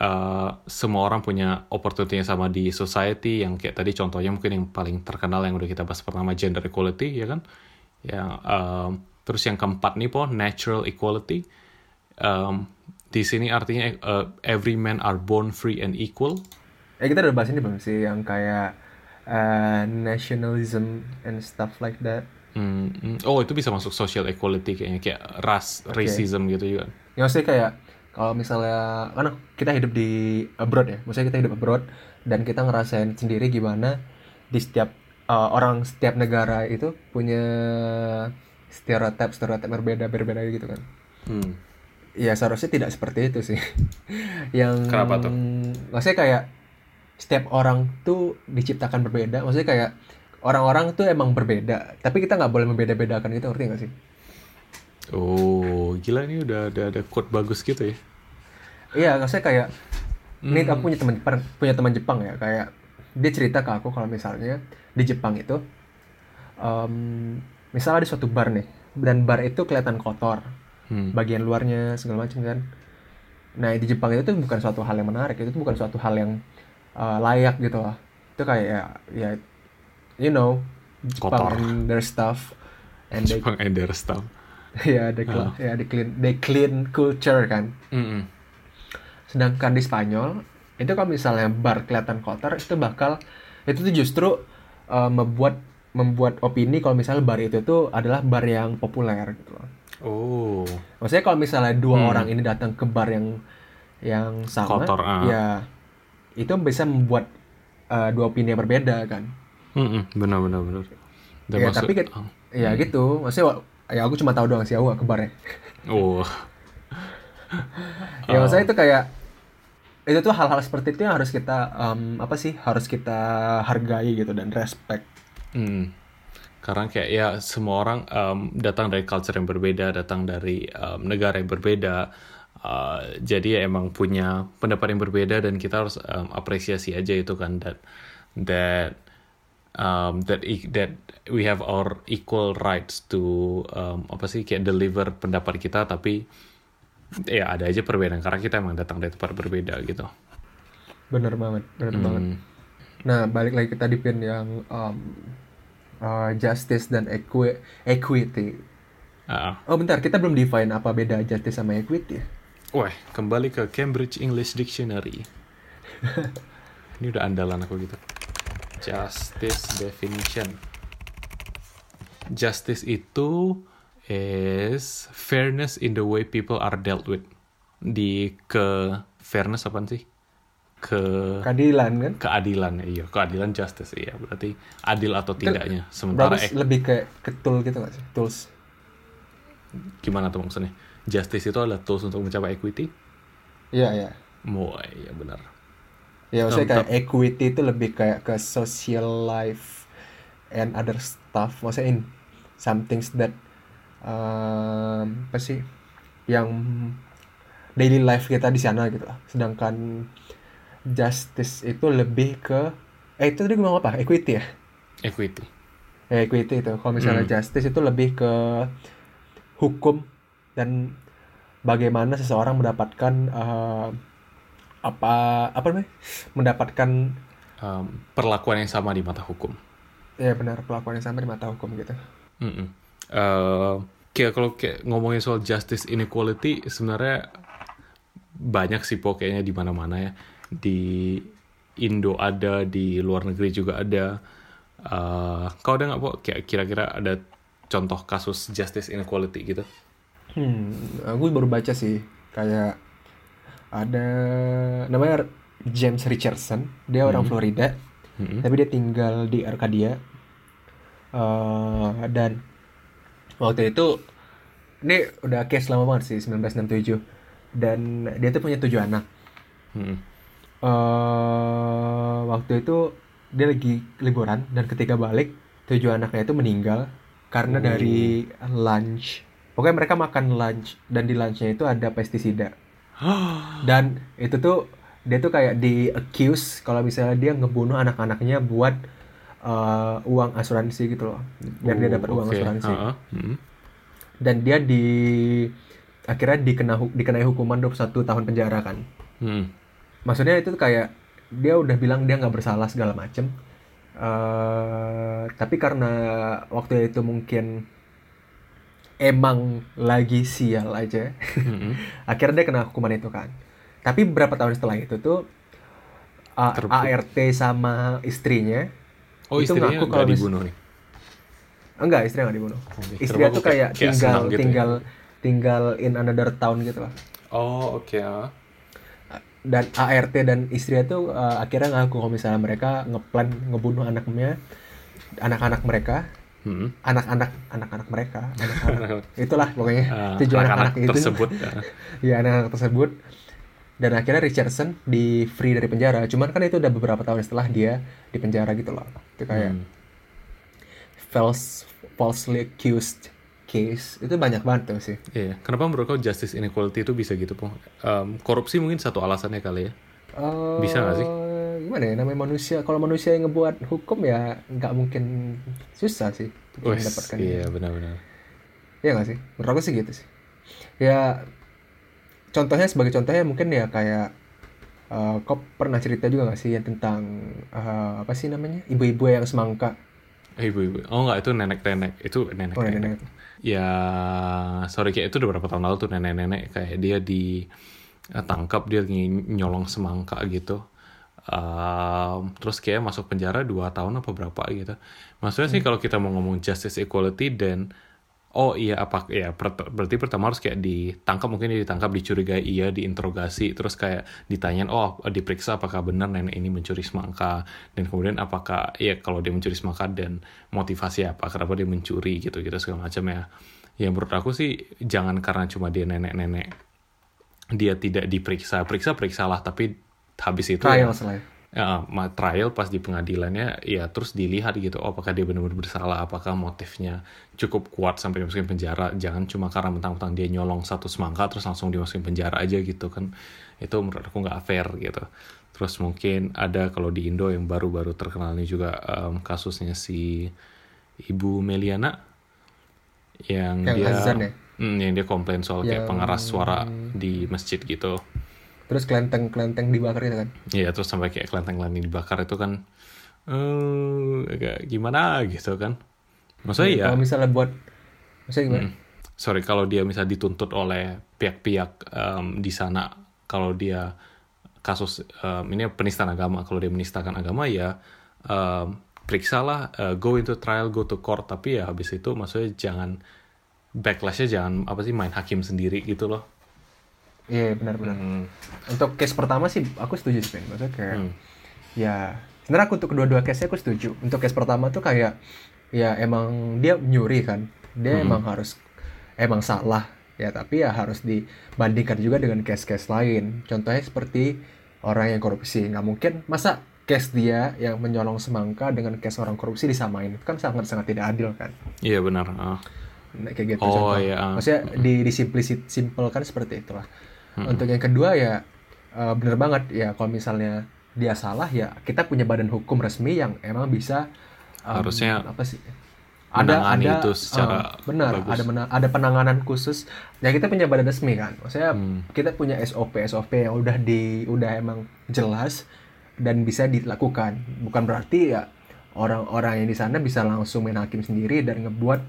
S2: uh, semua orang punya opportunity yang sama di society. Yang kayak tadi contohnya mungkin yang paling terkenal yang udah kita bahas pertama gender equality, ya kan? Yang um, terus yang keempat nih po natural equality um, di sini artinya uh, every man are born free and equal.
S1: Eh kita udah bahas ini belum sih yang kayak uh, nationalism and stuff like that.
S2: Hmm, hmm. oh itu bisa masuk social equality kayaknya kayak ras
S1: Oke.
S2: racism gitu juga.
S1: Ya maksudnya kayak kalau misalnya kan kita hidup di abroad ya, maksudnya kita hidup abroad dan kita ngerasain sendiri gimana di setiap uh, orang setiap negara itu punya stereotip stereotip berbeda berbeda gitu kan.
S2: Hmm.
S1: Ya seharusnya tidak seperti itu sih. yang
S2: Kenapa tuh?
S1: Maksudnya kayak setiap orang tuh diciptakan berbeda. Maksudnya kayak orang-orang tuh emang berbeda, tapi kita nggak boleh membeda-bedakan itu, ngerti nggak sih?
S2: Oh gila ini udah ada ada quote bagus gitu ya.
S1: Iya, maksudnya kayak ini
S2: Hmm.
S1: aku punya teman punya teman Jepang ya, kayak dia cerita ke aku kalau misalnya di Jepang itu, em, misalnya ada suatu bar nih, dan bar itu kelihatan kotor,
S2: Hmm.
S1: bagian luarnya segala macam kan. Nah di Jepang itu tuh bukan suatu hal yang menarik, itu tuh bukan suatu hal yang eh, layak gitu lah. Itu kayak ya, ya you know, Jepang
S2: Kotor.
S1: and their stuff, and they,
S2: Jepang and their stuff.
S1: ya they, cl- ya they clean, they clean culture kan.
S2: Mm-mm.
S1: Sedangkan di Spanyol itu kalau misalnya bar kelihatan kotor itu bakal itu tuh justru uh, membuat membuat opini kalau misalnya bar itu tuh adalah bar yang populer gitu loh.
S2: Oh.
S1: Maksudnya kalau misalnya dua
S2: Hmm.
S1: orang ini datang ke bar yang yang sama,
S2: Kotor, ah.
S1: ya itu bisa membuat uh, dua opini yang berbeda kan.
S2: Mm-mm. Benar benar benar. Dan
S1: ya
S2: maksud-
S1: tapi
S2: oh.
S1: ya gitu. Maksudnya ya aku cuma tahu doang sih aku gak ke bar ya.
S2: Oh.
S1: ya maksudnya itu kayak itu tuh hal-hal seperti itu yang harus kita um, apa sih harus kita hargai gitu dan respect
S2: Hmm. Karena kayak ya semua orang um, datang dari culture yang berbeda, datang dari um, negara yang berbeda. Uh, jadi ya emang punya pendapat yang berbeda dan kita harus um, apresiasi aja itu kan that that um, that e- that we have our equal rights to um, apa sih kayak deliver pendapat kita tapi ya ada aja perbedaan karena kita emang datang dari tempat berbeda gitu.
S1: bener banget bener banget
S2: Hmm.
S1: nah balik lagi ke tadi pin yang um, uh, justice dan equi equity
S2: Ah,
S1: oh bentar kita belum define apa beda justice sama equity ya?
S2: Wah, kembali ke Cambridge English Dictionary. Ini udah andalan aku gitu. Justice definition. Justice itu is fairness in the way people are dealt with. Di ke fairness apa sih? Ke
S1: Keadilan kan?
S2: keadilan iya keadilan justice iya berarti adil atau tidaknya sementara ek-
S1: lebih kayak ke tool gitu gak sih? Tools.
S2: gimana tuh maksudnya justice itu adalah tools untuk mencapai equity
S1: Iya, iya.
S2: mau iya benar
S1: Ya maksudnya kayak equity itu lebih kayak ke social life and other stuff. Maksudnya in some things that um, apa sih yang daily life kita di sana gitu lah. Sedangkan justice itu lebih ke eh itu tadi gue ngomong apa? Equity ya?
S2: equity
S1: Ya, equity itu. Kalau misalnya
S2: Hmm.
S1: justice itu lebih ke hukum dan bagaimana seseorang mendapatkan eh, apa apa namanya? Mendapatkan
S2: Um, perlakuan yang sama di mata hukum
S1: ya benar perlakuan yang sama di mata hukum gitu.
S2: Mm-mm. Eh, kayak kalau kayak ngomongin soal justice inequality sebenarnya banyak sih pokoknya di mana-mana ya di Indo ada di luar negeri juga ada Eh, kau ada nggak po kayak kira-kira ada contoh kasus justice inequality gitu
S1: Hmm, aku baru baca sih kayak ada namanya James Richardson, dia orang Florida,
S2: Mm-mm.
S1: tapi dia tinggal di Arcadia. Eh, dan waktu itu ini udah case lama banget sih 1967 dan dia tuh punya tujuh anak.
S2: Mm-mm.
S1: eh waktu itu dia lagi liburan dan ketika balik tujuh anaknya itu meninggal karena
S2: Oh.
S1: dari lunch. Pokoknya mereka makan lunch dan di lunchnya itu ada pestisida. Dan itu tuh dia tuh kayak di accuse kalau misalnya dia ngebunuh anak-anaknya buat eh, uang asuransi gitu loh. Biar dia dapat uang
S2: Oke,
S1: asuransi.
S2: ha-ha. Mm.
S1: Dan dia di akhirnya dikena dikenai hukuman 21 tahun penjara kan.
S2: Mm.
S1: maksudnya itu tuh kayak dia udah bilang dia nggak bersalah segala macem eh tapi karena waktu itu mungkin emang lagi sial aja.
S2: Mm-mm.
S1: akhirnya dia kena hukuman itu kan. Tapi berapa tahun setelah itu tuh A- ART sama istrinya
S2: Oh
S1: Itu
S2: istrinya
S1: ngaku kalau
S2: dibunuh nih?
S1: Enggak istrinya nggak dibunuh.
S2: Oke,
S1: istrinya
S2: kenapa
S1: tuh kayak,
S2: kayak-
S1: tinggal
S2: gitu ya?
S1: tinggal tinggal in another town gitu lah.
S2: Oh oke ah.
S1: dan ART dan istrinya tuh uh, akhirnya ngaku kalau misalnya mereka ngeplan ngebunuh anaknya anak-anak mereka Anak-anak anak-anak mereka anak-anak itulah pokoknya
S2: Ah,
S1: tujuh
S2: anak-anak
S1: itu
S2: tersebut
S1: ya anak-anak tersebut dan akhirnya Richardson di free dari penjara cuman kan itu udah beberapa tahun setelah dia di penjara gitu loh itu kayak
S2: Hmm.
S1: false falsely accused case itu banyak banget tuh sih
S2: Iya, kenapa menurut kau justice inequality itu bisa gitu, Po? Em, korupsi mungkin satu alasannya kali ya.
S1: Eh,
S2: Bisa nggak sih?
S1: Gimana ya namanya manusia? Kalau manusia yang ngebuat hukum ya nggak mungkin susah sih untuk
S2: Wes,
S1: mendapatkan.
S2: iya benar-benar.
S1: Iya nggak sih? Menurut aku sih gitu sih. Ya contohnya sebagai contohnya mungkin ya kayak eh kau pernah cerita juga nggak sih yang tentang eh, apa sih namanya ibu-ibu yang semangka?
S2: Eh, Ibu-ibu. Oh enggak, itu nenek-nenek. Itu nenek-nenek.
S1: Oh nenek.
S2: Ya, sorry kayak itu udah berapa tahun lalu tuh nenek-nenek kayak dia di tangkap dia nyolong semangka gitu. Em, terus kayak masuk penjara dua tahun apa berapa gitu. Maksudnya sih kalau kita mau ngomong justice equality dan oh iya apa ya per- berarti pertama harus kayak ditangkap mungkin ditangkap dicurigai iya diinterogasi terus kayak ditanyain oh diperiksa apakah benar nenek ini mencuri semangka dan kemudian apakah ya kalau dia mencuri semangka dan motivasi apa kenapa dia mencuri gitu gitu segala macam ya ya menurut aku sih jangan karena cuma dia nenek-nenek dia tidak diperiksa periksa periksalah tapi habis itu ya-
S1: Trial
S2: ya, ma- trial pas di pengadilannya ya terus dilihat gitu oh, apakah dia benar-benar bersalah apakah motifnya cukup kuat sampai dimasukin penjara. Jangan cuma karena mentang-mentang dia nyolong satu semangka terus langsung dimasukin penjara aja gitu kan. Itu menurut aku nggak fair gitu. Terus mungkin ada kalau di Indo yang baru-baru terkenal ini juga em, kasusnya si ibu Meliana yang,
S1: Yang
S2: dia
S1: azan ya?
S2: Hmm, yang dia komplain soal kayak
S1: Yang-
S2: pengeras suara di masjid gitu
S1: Terus kelenteng-kelenteng dibakar itu kan?
S2: Iya terus sampai kayak kelenteng-kelenteng dibakar itu kan eh agak gimana gitu kan. Maksudnya ya
S1: Kalau misalnya buat, maksudnya gimana?
S2: mm, sorry kalau dia misalnya dituntut oleh pihak-pihak em, di sana kalau dia kasus em, ini penistaan agama kalau dia menistakan agama ya em, periksalah eh, go into trial go to court tapi ya habis itu maksudnya jangan backlashnya jangan apa sih main hakim sendiri gitu loh
S1: Iya benar-benar.
S2: Hmm.
S1: Untuk case pertama sih aku setuju sih. Maksudnya kayak
S2: Hmm.
S1: ya sebenarnya aku untuk kedua-dua case-nya aku setuju. Untuk case pertama tuh kayak ya emang dia nyuri kan. Dia
S2: Hmm.
S1: emang harus emang salah ya tapi ya harus dibandingkan juga dengan case-case lain. Contohnya seperti orang yang korupsi. Nggak mungkin masa case dia yang menyolong semangka dengan case orang korupsi disamain. Itu kan sangat-sangat tidak adil kan.
S2: iya benar ah.
S1: Nah, kayak gitu
S2: Oh,
S1: contoh.
S2: iya.
S1: Maksudnya di disimplisit simpelkan seperti itulah.
S2: Hmm.
S1: Untuk yang kedua ya eh, bener banget ya kalau misalnya dia salah ya kita punya badan hukum resmi yang emang bisa em,
S2: Harusnya
S1: apa sih? Ada ada
S2: itu secara
S1: eh, benar
S2: bagus.
S1: ada mena- ada penanganan khusus. Ya kita punya badan resmi kan. Maksudnya
S2: Hmm.
S1: kita punya SOP SOP yang udah di udah emang jelas dan bisa dilakukan. Bukan berarti ya orang-orang yang di sana bisa langsung main hakim sendiri dan ngebuat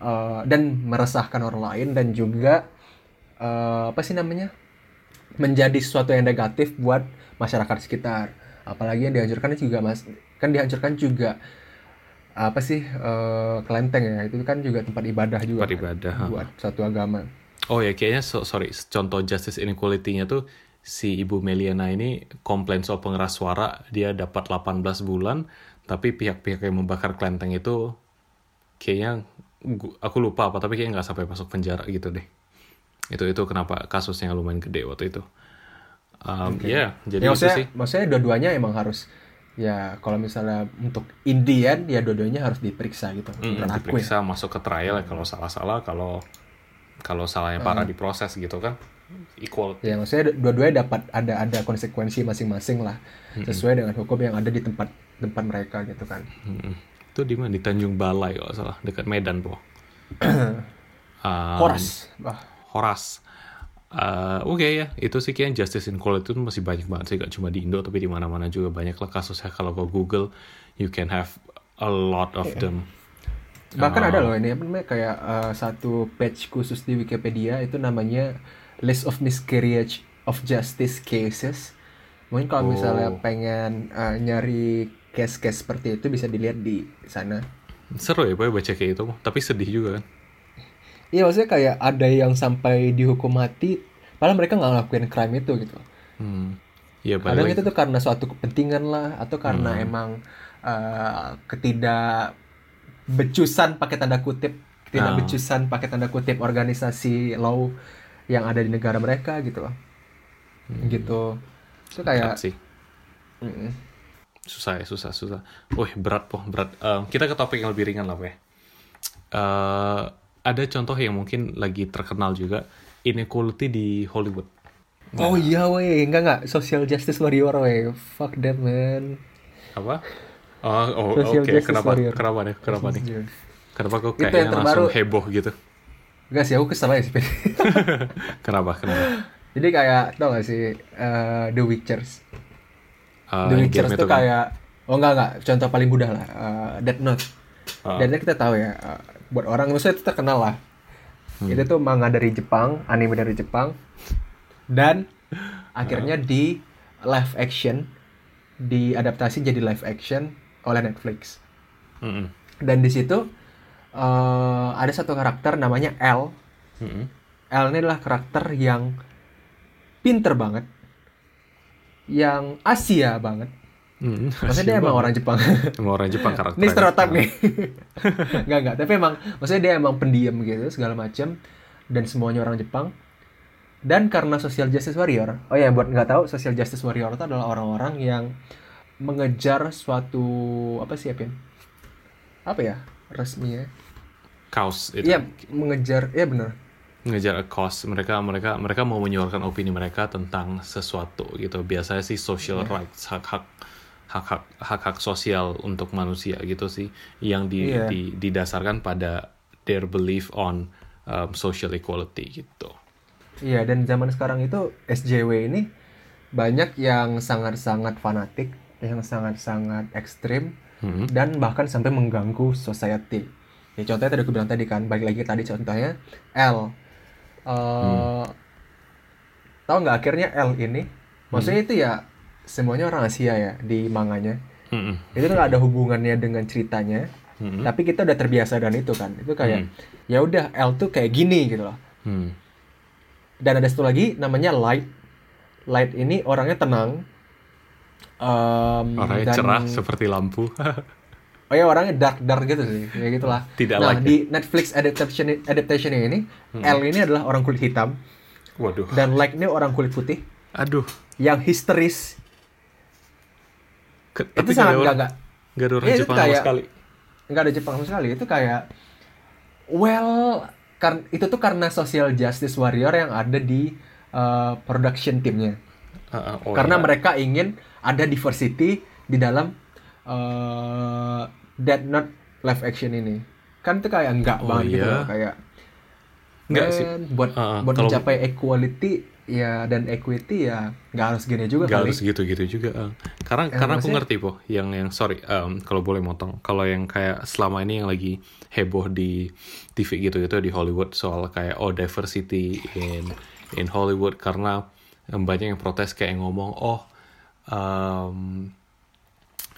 S1: eh, dan meresahkan orang lain dan juga eh, apa sih namanya menjadi sesuatu yang negatif buat masyarakat sekitar. Apalagi yang dihancurkan juga mas kan dihancurkan juga apa sih eh, kelenteng ya itu kan juga tempat ibadah juga
S2: Tempat
S1: kan,
S2: ibadah, ha.
S1: buat satu agama.
S2: Oh ya kayaknya so- sorry contoh justice inequality-nya tuh si Ibu Meliana ini komplain soal pengeras suara dia dapat 18 bulan tapi pihak-pihak yang membakar kelenteng itu kayaknya aku lupa apa tapi kayaknya nggak sampai masuk penjara gitu deh itu itu kenapa kasusnya lumayan gede waktu itu. Um, ya jadi
S1: ya maksudnya
S2: sih.
S1: maksudnya dua-duanya emang harus ya kalau misalnya untuk Indian ya dua-duanya harus diperiksa gitu
S2: Mm,
S1: aku ya.
S2: diperiksa masuk ke trial ya kalau salah-salah kalau kalau salahnya parah diproses gitu kan equal.
S1: Ya maksudnya dua-duanya dapat ada ada konsekuensi masing-masing lah sesuai dengan hukum yang ada di tempat tempat mereka gitu kan.
S2: Mm-mm. Itu di mana? Di Tanjung Balai kalau salah, dekat Medan po. Um,
S1: Horas
S2: Horas. Uh, Oke ya, itu sih kayaknya justice inequality itu masih banyak banget sih, gak cuma di Indo tapi di mana-mana juga banyak lah kasusnya. Kalau kau Google, you can have a lot of them.
S1: bahkan
S2: Ah.
S1: ada loh ini apa namanya kayak eh, satu page khusus di Wikipedia itu namanya list of miscarriage of justice cases mungkin kalau misalnya
S2: Oh.
S1: pengen eh, nyari case-case seperti itu bisa dilihat di sana
S2: Seru ya, Boy, baca kayak itu. Tapi sedih juga kan.
S1: Iya maksudnya kayak ada yang sampai dihukum mati, padahal mereka nggak ngelakuin crime itu gitu.
S2: Hmm. Ya,
S1: Kadang itu tuh karena suatu kepentingan lah, atau karena
S2: Hmm.
S1: emang eh, ketidak becusan pakai tanda kutip, ketidak becusan pakai tanda kutip organisasi law yang ada di negara mereka gitu loh. Gitu. Itu kayak
S2: sih.
S1: Mm-mm.
S2: Susah ya, susah, susah. Wih, berat po, berat. Um, kita ke topik yang lebih ringan lah, Weh. Uh, ada contoh yang mungkin lagi terkenal juga, inequality di Hollywood.
S1: Oh iya weh, enggak enggak social justice warrior weh. Fuck that man.
S2: Apa? Oh, oh oke.
S1: Justice
S2: Kenapa?
S1: warrior.
S2: Kenapa nih? Kenapa nih? Kenapa kok kayaknya langsung
S1: terbaru.
S2: heboh gitu?
S1: Enggak sih, aku kesel aja sih.
S2: Kenapa? Kenapa?
S1: Jadi kayak tau gak sih eh, The Witchers.
S2: Uh,
S1: The Witchers tuh
S2: itu kan?
S1: kayak oh enggak enggak contoh paling mudah lah eh, Death Note.
S2: Ah.
S1: Death Note kita tahu ya eh, buat orang maksudnya itu terkenal lah.
S2: Hmm.
S1: Itu tuh manga dari Jepang, anime dari Jepang dan akhirnya di live action diadaptasi jadi live action oleh Netflix.
S2: Mm-mm.
S1: Dan di situ eh, ada satu karakter namanya L.
S2: Mm-mm.
S1: L ini adalah karakter yang pinter banget, yang Asia banget.
S2: Mm-mm.
S1: Maksudnya dia emang orang Jepang.
S2: Emang orang Jepang karakter.
S1: Ini stereotip nih. Enggak enggak, tapi emang maksudnya dia emang pendiam gitu segala macam dan semuanya orang Jepang. Dan karena social justice warrior, oh ya buat nggak tahu social justice warrior itu adalah orang-orang yang mengejar suatu apa sih ya? Apa ya resminya?
S2: Kaos itu.
S1: Iya mengejar, iya bener.
S2: ngejar a cause mereka mereka mereka mau menyuarakan opini mereka tentang sesuatu gitu biasanya sih social rights hak hak hak hak hak hak sosial untuk manusia gitu sih yang di,
S1: Iya.
S2: di- didasarkan pada their belief on um, social equality gitu
S1: Iya, dan zaman sekarang itu SJW ini banyak yang sangat-sangat fanatik, yang sangat-sangat ekstrim,
S2: Mhm.
S1: dan bahkan sampai mengganggu society. Ya contohnya tadi aku bilang tadi kan, balik lagi tadi contohnya L. Eh Tahu nggak akhirnya L ini? Maksudnya itu ya semuanya orang Asia ya di manganya.
S2: Mm-mm.
S1: Itu nggak ada hubungannya dengan ceritanya.
S2: Mm-mm.
S1: Tapi kita udah terbiasa dengan itu kan. Itu kayak
S2: Hmm.
S1: ya udah L tuh kayak gini gitu loh.
S2: Hmm.
S1: Dan ada satu lagi namanya Light. Light ini orangnya tenang. Em,
S2: Orangnya
S1: dan-
S2: cerah seperti lampu.
S1: Oh ya orangnya dark dark gitu sih, kayak gitulah.
S2: Tidak
S1: nah
S2: like
S1: di Netflix adaptation adaptation ini, L ini adalah orang kulit hitam
S2: Waduh.
S1: dan Light ini orang kulit putih
S2: Aduh.
S1: yang histeris.
S2: Ke-
S1: Itu sangat nggak
S2: ada orang
S1: itu
S2: Jepang sama
S1: kayak-
S2: sekali.
S1: nggak ada Jepang sama sekali. Itu kayak well kan itu tuh karena social justice warrior yang ada di uh, production timnya.
S2: Ah, ah, oh
S1: karena
S2: iya.
S1: mereka ingin ada diversity di dalam uh, Dead Note live action ini. Kan itu kayak enggak
S2: Oh,
S1: banget gitu
S2: iya.
S1: loh, kayak
S2: Nggak sih.
S1: "Man, buat
S2: ah,
S1: buat
S2: kalau-
S1: mencapai equality ya dan equity ya nggak harus gini juga
S2: Gak
S1: kali.
S2: harus gitu-gitu juga. ah. Karena
S1: Ya,
S2: karena aku ngerti po, yang yang sorry em, kalau boleh motong. Kalau yang kayak selama ini yang lagi heboh di TV gitu gitu di Hollywood soal kayak oh diversity in in Hollywood karena banyak yang protes kayak ngomong oh em,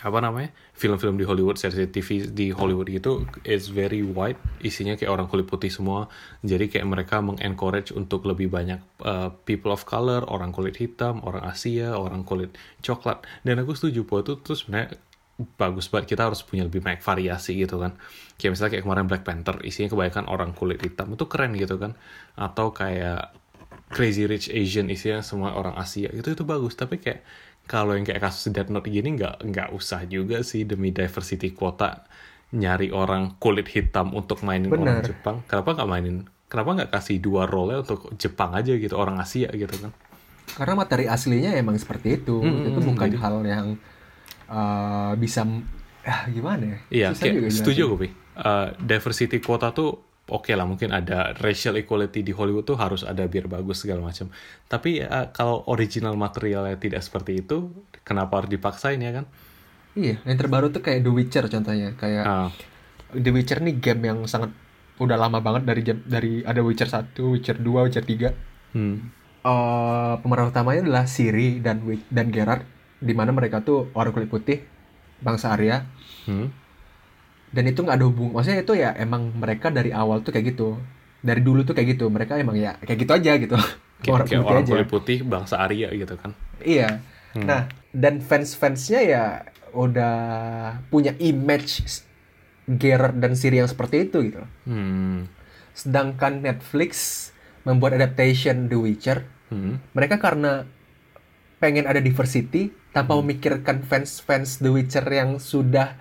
S2: apa namanya film-film di Hollywood series TV di Hollywood gitu is very white isinya kayak orang kulit putih semua. Jadi kayak mereka mengencourage untuk lebih banyak uh, people of color orang kulit hitam orang Asia orang kulit coklat. Dan aku setuju bahwa itu tuh sebenarnya bagus banget. Kita harus punya lebih banyak variasi gitu kan. Kayak misalnya kayak kemarin Black Panther isinya kebanyakan orang kulit hitam. Itu keren gitu kan. Atau kayak Crazy Rich Asian isinya semua orang Asia. Itu itu bagus. Tapi kayak kalau yang kayak kasus Death Note gini nggak nggak usah juga sih demi diversity kuota nyari orang kulit hitam untuk mainin orang
S1: Bener.
S2: Jepang kenapa nggak mainin kenapa nggak kasih dua role untuk Jepang aja gitu orang Asia gitu kan
S1: Karena materi aslinya emang seperti itu.
S2: Hmm,
S1: itu bukan
S2: jadi-
S1: hal yang uh, bisa ah, gimana ya?
S2: Iya, kayak setuju gue. Uh, diversity kuota tuh oke lah, mungkin ada racial equality di Hollywood tuh harus ada biar bagus segala macam. Tapi uh, kalau original materialnya tidak seperti itu, kenapa harus dipaksain ya kan?
S1: Iya, yang terbaru tuh kayak The Witcher contohnya, kayak
S2: Ah,
S1: The Witcher nih game yang sangat udah lama banget dari dari ada Witcher 1, Witcher 2, Witcher 3.
S2: hmm,
S1: Eh pemeran utamanya adalah Siri dan dan Geralt di mana mereka tuh orang kulit putih bangsa Arya
S2: hmm,
S1: dan itu nggak ada hubung maksudnya itu ya emang mereka dari awal tuh kayak gitu. Dari dulu tuh kayak gitu mereka emang ya kayak gitu aja gitu.
S2: Kayak
S1: orang
S2: kayak
S1: putih
S2: orang
S1: aja.
S2: kulit putih bangsa Arya gitu kan?
S1: iya.
S2: Hmm.
S1: nah dan fans-fansnya ya udah punya image Geralt dan Siri yang seperti itu gitu.
S2: Hmm,
S1: sedangkan Netflix membuat adaptation The Witcher.
S2: Hmm,
S1: mereka karena pengen ada diversity tanpa memikirkan fans-fans The Witcher yang sudah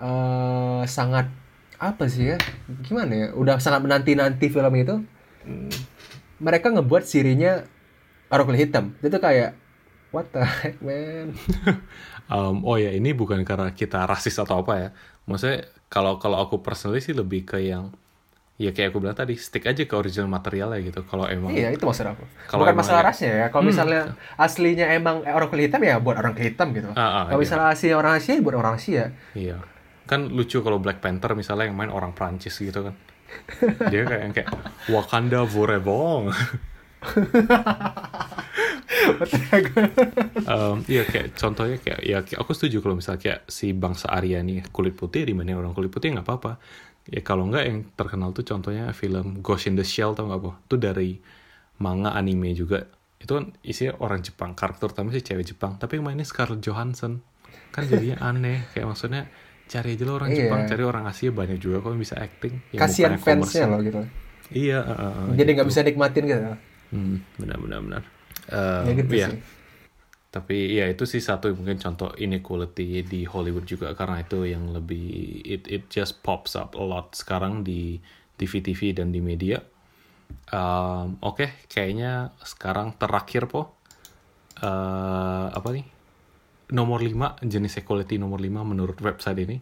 S1: eh, sangat apa sih ya gimana ya udah sangat menanti-nanti film itu
S2: hmm.
S1: mereka ngebuat sirinya orang kulit hitam itu kayak what the heck man
S2: Um, oh ya ini bukan karena kita rasis atau apa ya. Maksudnya kalau kalau aku personally sih lebih ke yang ya kayak aku bilang tadi stick aja ke original materialnya gitu. Kalau emang
S1: iya itu maksud aku
S2: Kalau
S1: bukan masalah
S2: ya-
S1: rasnya ya kalau
S2: Hmm.
S1: misalnya aslinya emang orang kulit hitam ya buat orang kulit hitam gitu
S2: Ah, ah,
S1: kalau
S2: iya.
S1: misalnya aslinya orang Asia ya buat orang Asia
S2: Iya. Kan lucu kalau Black Panther misalnya yang main orang Prancis gitu kan. Dia kayak yang kayak Wakanda Forever. Em, iya kayak contohnya kayak ya aku setuju kalau misalnya kayak si bangsa Arya nih kulit putih dibanding orang kulit putih nggak apa-apa. Ya kalau nggak yang terkenal tuh contohnya film Ghost in the Shell tau nggak po? Itu dari manga anime juga. Itu kan isinya orang Jepang, karakter utama sih cewek Jepang, tapi yang mainnya Scarlett Johansson. Kan jadinya aneh, kayak maksudnya cari aja lo orang
S1: Iya.
S2: Jepang, cari orang Asia banyak juga kok yang bisa acting. yang
S1: kasihan fansnya loh gitu
S2: Iya, uh, uh, uh,
S1: jadi nggak
S2: gitu.
S1: bisa nikmatin gitu
S2: Hmm, benar benar benar. Eh,
S1: ya gitu
S2: iya.
S1: sih
S2: Tapi ya itu sih satu mungkin contoh inequality di Hollywood juga karena itu yang lebih it it just pops up a lot sekarang di TV-TV dan di media. Um, Oke, kayaknya sekarang terakhir po eh apa nih? Nomor 5 jenis equality nomor 5 menurut website ini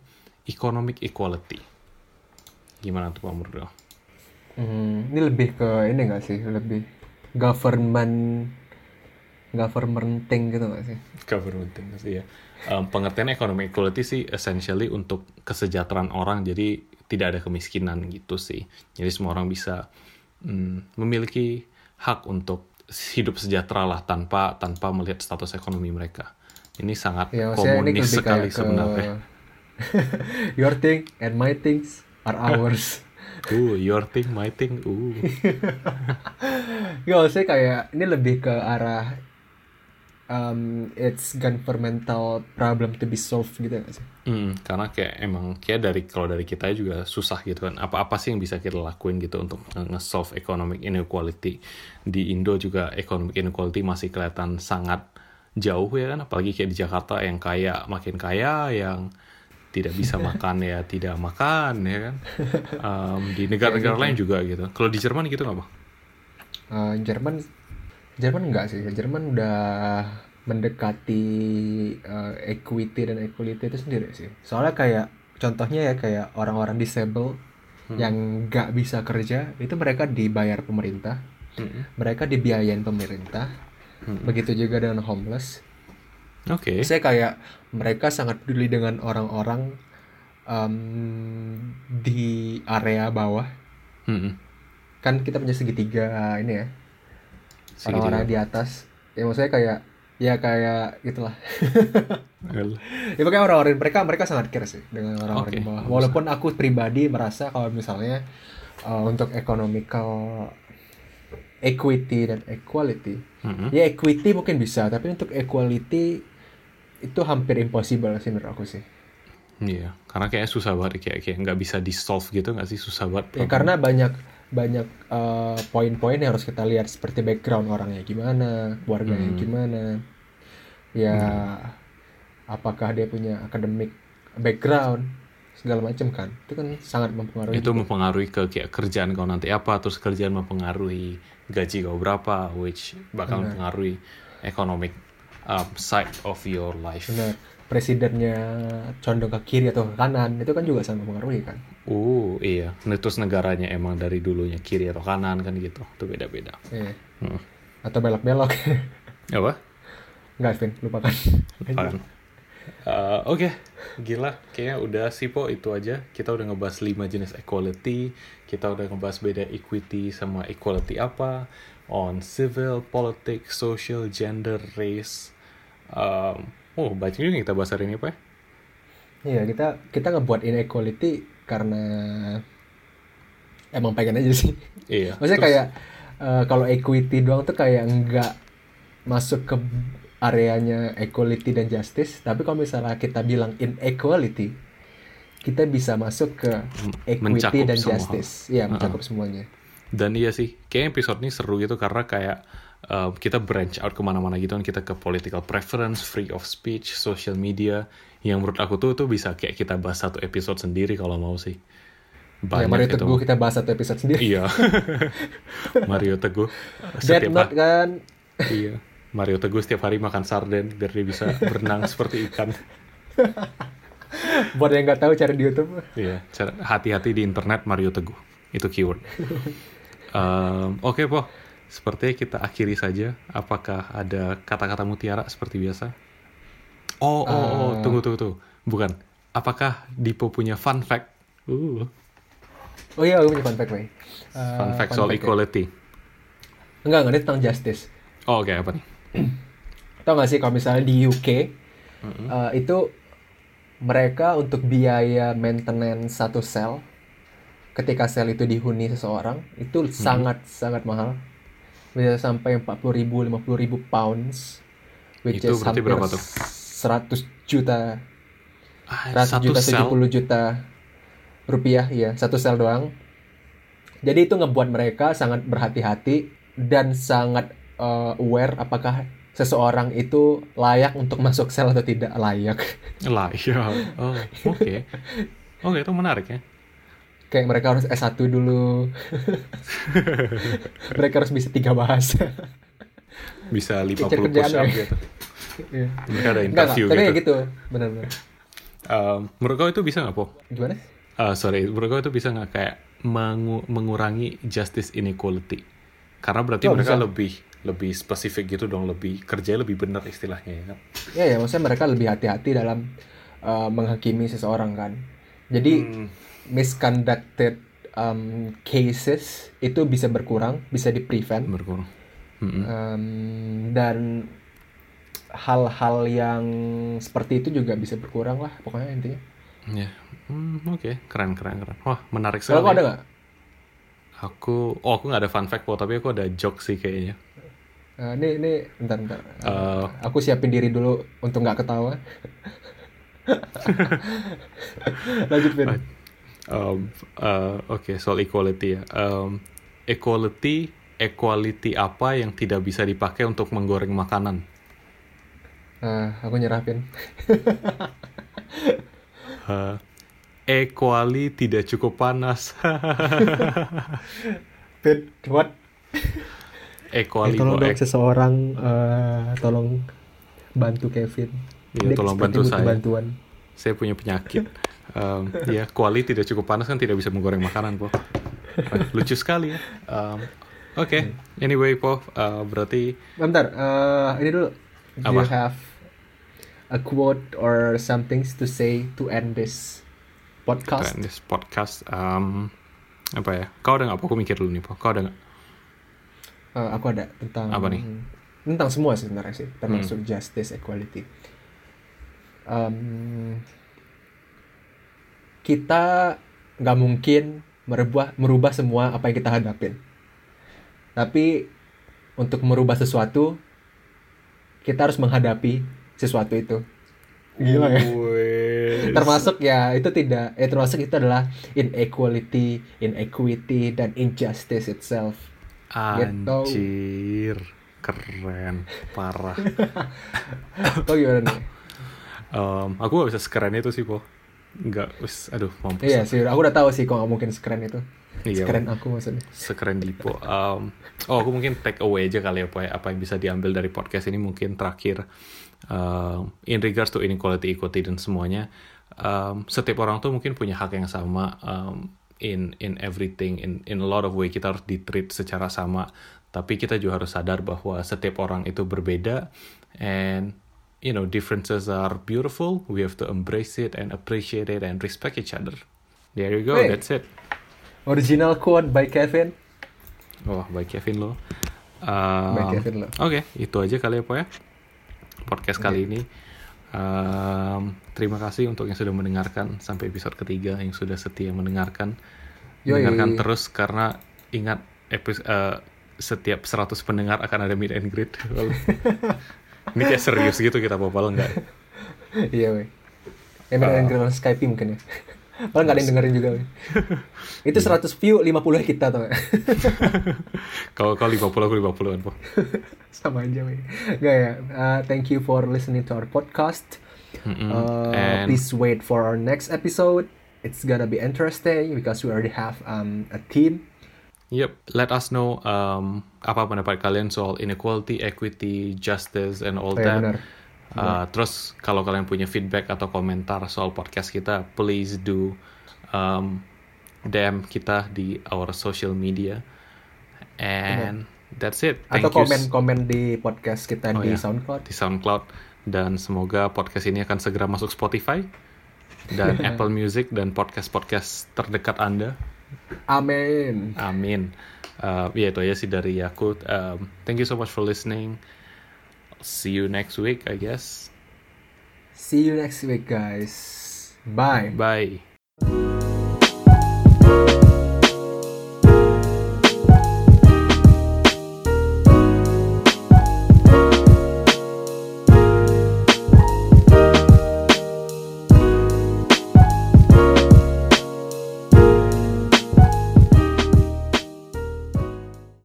S2: economic equality. Gimana tuh Pak Murdo?
S1: Hmm, ini lebih ke ini gak sih? Lebih government governmenting gitu gak sih?
S2: government sih ya. Um, pengertian economic equality sih essentially untuk kesejahteraan orang. Jadi tidak ada kemiskinan gitu sih. Jadi semua orang bisa mm, memiliki hak untuk hidup sejahtera lah tanpa tanpa melihat status ekonomi mereka. Ini sangat
S1: Ya, ini
S2: komunis
S1: lebih
S2: sekali
S1: ke
S2: sebenarnya.
S1: your thing and my things are ours.
S2: Uh, your thing, my thing. Uh.
S1: Ya, maksudnya kayak ini lebih ke arah um, it's governmental problem to be solved gitu gak sih?
S2: Hmm, karena kayak emang kayak dari kalau dari kita juga susah gitu kan. Apa-apa sih yang bisa kita lakuin gitu untuk nge-solve economic inequality. Di Indo juga economic inequality masih kelihatan sangat jauh ya kan. Apalagi kayak di Jakarta yang kaya makin kaya, yang tidak bisa makan ya tidak makan ya kan. Um, di negara-negara lain juga gitu. Kalau di Jerman gitu nggak Bang?
S1: Uh, Jerman Jerman enggak sih, Jerman udah mendekati uh, equity dan equality itu sendiri sih. Soalnya kayak contohnya ya kayak orang-orang disable yang nggak bisa kerja itu mereka dibayar pemerintah,
S2: Hmm.
S1: mereka dibiayain pemerintah.
S2: Hmm.
S1: Begitu juga dengan homeless.
S2: Oke.
S1: Saya kayak mereka sangat peduli dengan orang-orang um, di area bawah.
S2: Hmm.
S1: Kan kita punya segitiga ini ya,
S2: Segitiga.
S1: orang-orang di atas. Ya maksudnya kayak ya kayak gitulah. Ya pokoknya orang-orang mereka mereka sangat care sih dengan orang-orang
S2: Oke,
S1: di bawah. Walaupun aku pribadi merasa kalau misalnya uh, untuk economical equity dan equality,
S2: hmm.
S1: ya equity mungkin bisa, tapi untuk equality itu hampir impossible sih menurut aku sih.
S2: Iya, karena kayaknya susah banget kayak kayak nggak bisa di solve gitu nggak sih susah banget.
S1: Ya karena banyak banyak uh, poin-poin yang harus kita lihat seperti background orangnya gimana, keluarganya
S2: Hmm.
S1: gimana. Ya apakah dia punya academic background segala macam kan. Itu kan sangat mempengaruhi.
S2: itu
S1: juga.
S2: mempengaruhi ke kayak kerjaan kau nanti apa terus kerjaan mempengaruhi gaji kau berapa which bakal
S1: Benar.
S2: mempengaruhi economic um, side of your life.
S1: Benar. Presidennya condong ke kiri atau ke kanan itu kan juga sangat mempengaruhi kan.
S2: Oh iya, Nah, terus negaranya emang dari dulunya kiri atau kanan kan gitu, itu beda-beda.
S1: Iya.
S2: Hmm.
S1: Atau belok-belok.
S2: Apa?
S1: Enggak, Vin, lupakan.
S2: Apaan? Uh, Oke, gila. Kayaknya udah sih po itu aja. Kita udah ngebahas 5 jenis equality. Kita udah ngebahas beda equity sama equality apa. On civil, politics, social, gender, race. Um, oh, banyak juga kita bahas hari ini, Pak.
S1: Iya, kita kita ngebuat inequality karena emang pengen aja sih.
S2: Iya.
S1: Maksudnya
S2: Terus-
S1: kayak eh, kalau equity doang tuh kayak nggak masuk ke areanya equality dan justice. Tapi kalau misalnya kita bilang inequality, kita bisa masuk ke equity
S2: mencakup
S1: dan
S2: semua
S1: justice. Iya, mencakup semuanya.
S2: Dan iya sih, kayaknya episode ini seru gitu karena kayak uh, kita branch out ke mana-mana gitu kan kita ke political preference, free of speech, social media. Yang menurut aku tuh tuh bisa kayak kita bahas satu episode sendiri kalau mau sih.
S1: Ya, Mario
S2: itu.
S1: Teguh kita bahas satu episode sendiri.
S2: Iya. Mario Teguh.
S1: Dead Note kan.
S2: iya. Mario Teguh setiap hari makan sarden biar dia bisa berenang seperti ikan.
S1: Buat yang nggak tahu cari di YouTube.
S2: Iya, cara- hati-hati di internet Mario Teguh. Itu keyword. Em, Oke, Po. Sepertinya kita akhiri saja. Apakah ada kata-kata mutiara seperti biasa? Oh, oh, oh,
S1: Eh.
S2: tunggu, tunggu, tunggu. Bukan. Apakah Dipo punya fun fact? Uh,
S1: Oh iya, aku punya fun fact, May. Eh,
S2: fun fact soal
S1: fact ya.
S2: equality.
S1: Enggak, enggak, ini tentang justice.
S2: Oh, oke, apa nih?
S1: Tahu nggak sih kalau misalnya di UK eh, itu mereka untuk biaya maintenance satu sel ketika sel itu dihuni seseorang itu sangat sangat mahal. Bisa sampai 40 ribu 50 ribu pounds which
S2: Itu
S1: is
S2: berarti
S1: hampir
S2: berapa tuh?
S1: 100 juta.
S2: Ah,
S1: 100 juta 70 juta rupiah ya satu sel doang. Jadi itu ngebuat mereka sangat berhati-hati dan sangat uh, aware apakah seseorang itu layak untuk masuk sel atau tidak layak
S2: lah, iya. Oh, oke. Oke, itu menarik ya.
S1: kayak mereka harus S1 dulu mereka harus bisa tiga bahasa
S2: Bisa 50
S1: Kayak kerjaan
S2: push up
S1: ya.
S2: gitu.
S1: Iya.
S2: Mereka ada
S1: Enggak, enggak,
S2: interview
S1: tapi
S2: gitu.
S1: gitu benar-benar
S2: Um, menurut kau itu bisa nggak, Po?
S1: gimana
S2: Uh, sorry, menurut gue itu bisa nggak kayak mengu- mengurangi justice inequality? Karena berarti
S1: Oh,
S2: mereka
S1: bisa.
S2: lebih lebih spesifik gitu dong, lebih kerja lebih benar istilahnya ya kan?
S1: ya ya maksudnya mereka lebih hati-hati dalam uh, menghakimi seseorang kan jadi
S2: Hmm,
S1: misconducted um, cases itu bisa berkurang, bisa di prevent.
S2: berkurang Mm-mm.
S1: Um, dan hal-hal yang seperti itu juga bisa berkurang lah pokoknya intinya.
S2: ya Hmm, oke keren keren keren wah menarik
S1: Kalau
S2: sekali
S1: kau ada nggak?
S2: aku oh aku nggak ada fun fact po tapi aku ada joke sih kayaknya
S1: Eh, ini ini bentar bentar. Eh. aku siapin diri dulu untuk nggak ketawa. Lanjut Vin.
S2: Um, uh, Oke, soal equality ya. Um, equality, equality apa yang tidak bisa dipakai untuk menggoreng makanan?
S1: Eh, aku nyerah Vin.
S2: Uh, equally tidak cukup panas.
S1: Vin, what?
S2: equally
S1: Eh, tolong
S2: kok,
S1: dong
S2: ek-
S1: seseorang eh, tolong bantu Kevin. Dia
S2: tolong bantu saya.
S1: bantuan.
S2: saya punya penyakit. Um, ya, quali tidak cukup panas kan tidak bisa menggoreng makanan, po. Uh, lucu sekali ya. Um, Oke, anyway, po, uh, berarti
S1: Bentar, eh, ini dulu. Do you have a quote or something to say to end this podcast?
S2: Keren, this podcast um, apa ya? Kau ada nggak? Aku mikir dulu nih, po. Kau ada nggak?
S1: Eh, aku ada tentang
S2: Apa nih?
S1: Tentang semua sih sebenarnya sih, termasuk
S2: Hmm.
S1: justice equality. Em, kita nggak mungkin merubah merubah semua apa yang kita hadapin. Tapi untuk merubah sesuatu, kita harus menghadapi sesuatu itu. Gila ya. Termasuk ya itu tidak eh termasuk itu adalah inequality, inequity dan injustice itself.
S2: Anjir, keren, parah.
S1: Oh gimana nih?
S2: Um, aku gak bisa sekeren itu sih, po. Nggak, wis, aduh, mampus.
S1: Iya sih, aku udah tahu sih kok nggak mungkin sekeren itu.
S2: Iya,
S1: Sekeren aku maksudnya.
S2: sekeren Dipo. Um, oh, aku mungkin take away aja kali ya, po, ya, apa yang bisa diambil dari podcast ini mungkin terakhir. Um, in regards to inequality, equity dan semuanya, um, setiap orang tuh mungkin punya hak yang sama um, in in everything, in in a lot of way kita harus ditreat secara sama. Tapi kita juga harus sadar bahwa setiap orang itu berbeda, and you know differences are beautiful. We have to embrace it and appreciate it and respect each other. There you go,
S1: Hey.
S2: that's it.
S1: Original quote by Kevin.
S2: Wah, baik Kevin lo. Um,
S1: By Kevin lo.
S2: Oke, itu aja kali ya, Po ya. Podcast kali ini. Um, terima kasih untuk yang sudah mendengarkan sampai episode ketiga, yang sudah setia mendengarkan.
S1: Yoi.
S2: Mendengarkan terus karena ingat episode setiap 100 pendengar akan ada meet and greet. ini kayak serius gitu kita popal enggak?
S1: Iya weh. Emang
S2: Ah.
S1: ada yang dengerin Skype mungkin ya. Padahal nggak ada yang dengerin juga. Itu 100 view 50 kita tau gak?
S2: Kalau kalau 50 aku 50 kan.
S1: Sama aja weh. Gak ya. Uh, thank you for listening to our podcast.
S2: Mm-mm.
S1: Uh,
S2: And
S1: please wait for our next episode. It's gonna be interesting because we already have um, a team.
S2: Yep, let us know um, apa pendapat kalian soal inequality, equity, justice, and all
S1: Oh, ya,
S2: that.
S1: benar.
S2: Uh, terus kalau kalian punya feedback atau komentar soal podcast kita, please do um, DM kita di our social media. And that's it. Thank
S1: Atau komen-komen di podcast kita
S2: Oh,
S1: di
S2: ya.
S1: SoundCloud.
S2: di SoundCloud dan semoga podcast ini akan segera masuk Spotify dan Apple Music dan podcast-podcast terdekat Anda.
S1: Amin.
S2: Amin. Uh, ya itu aja sih dari aku. Um, thank you so much for listening. See you next week, I guess.
S1: See you next week, guys. Bye.
S2: Bye.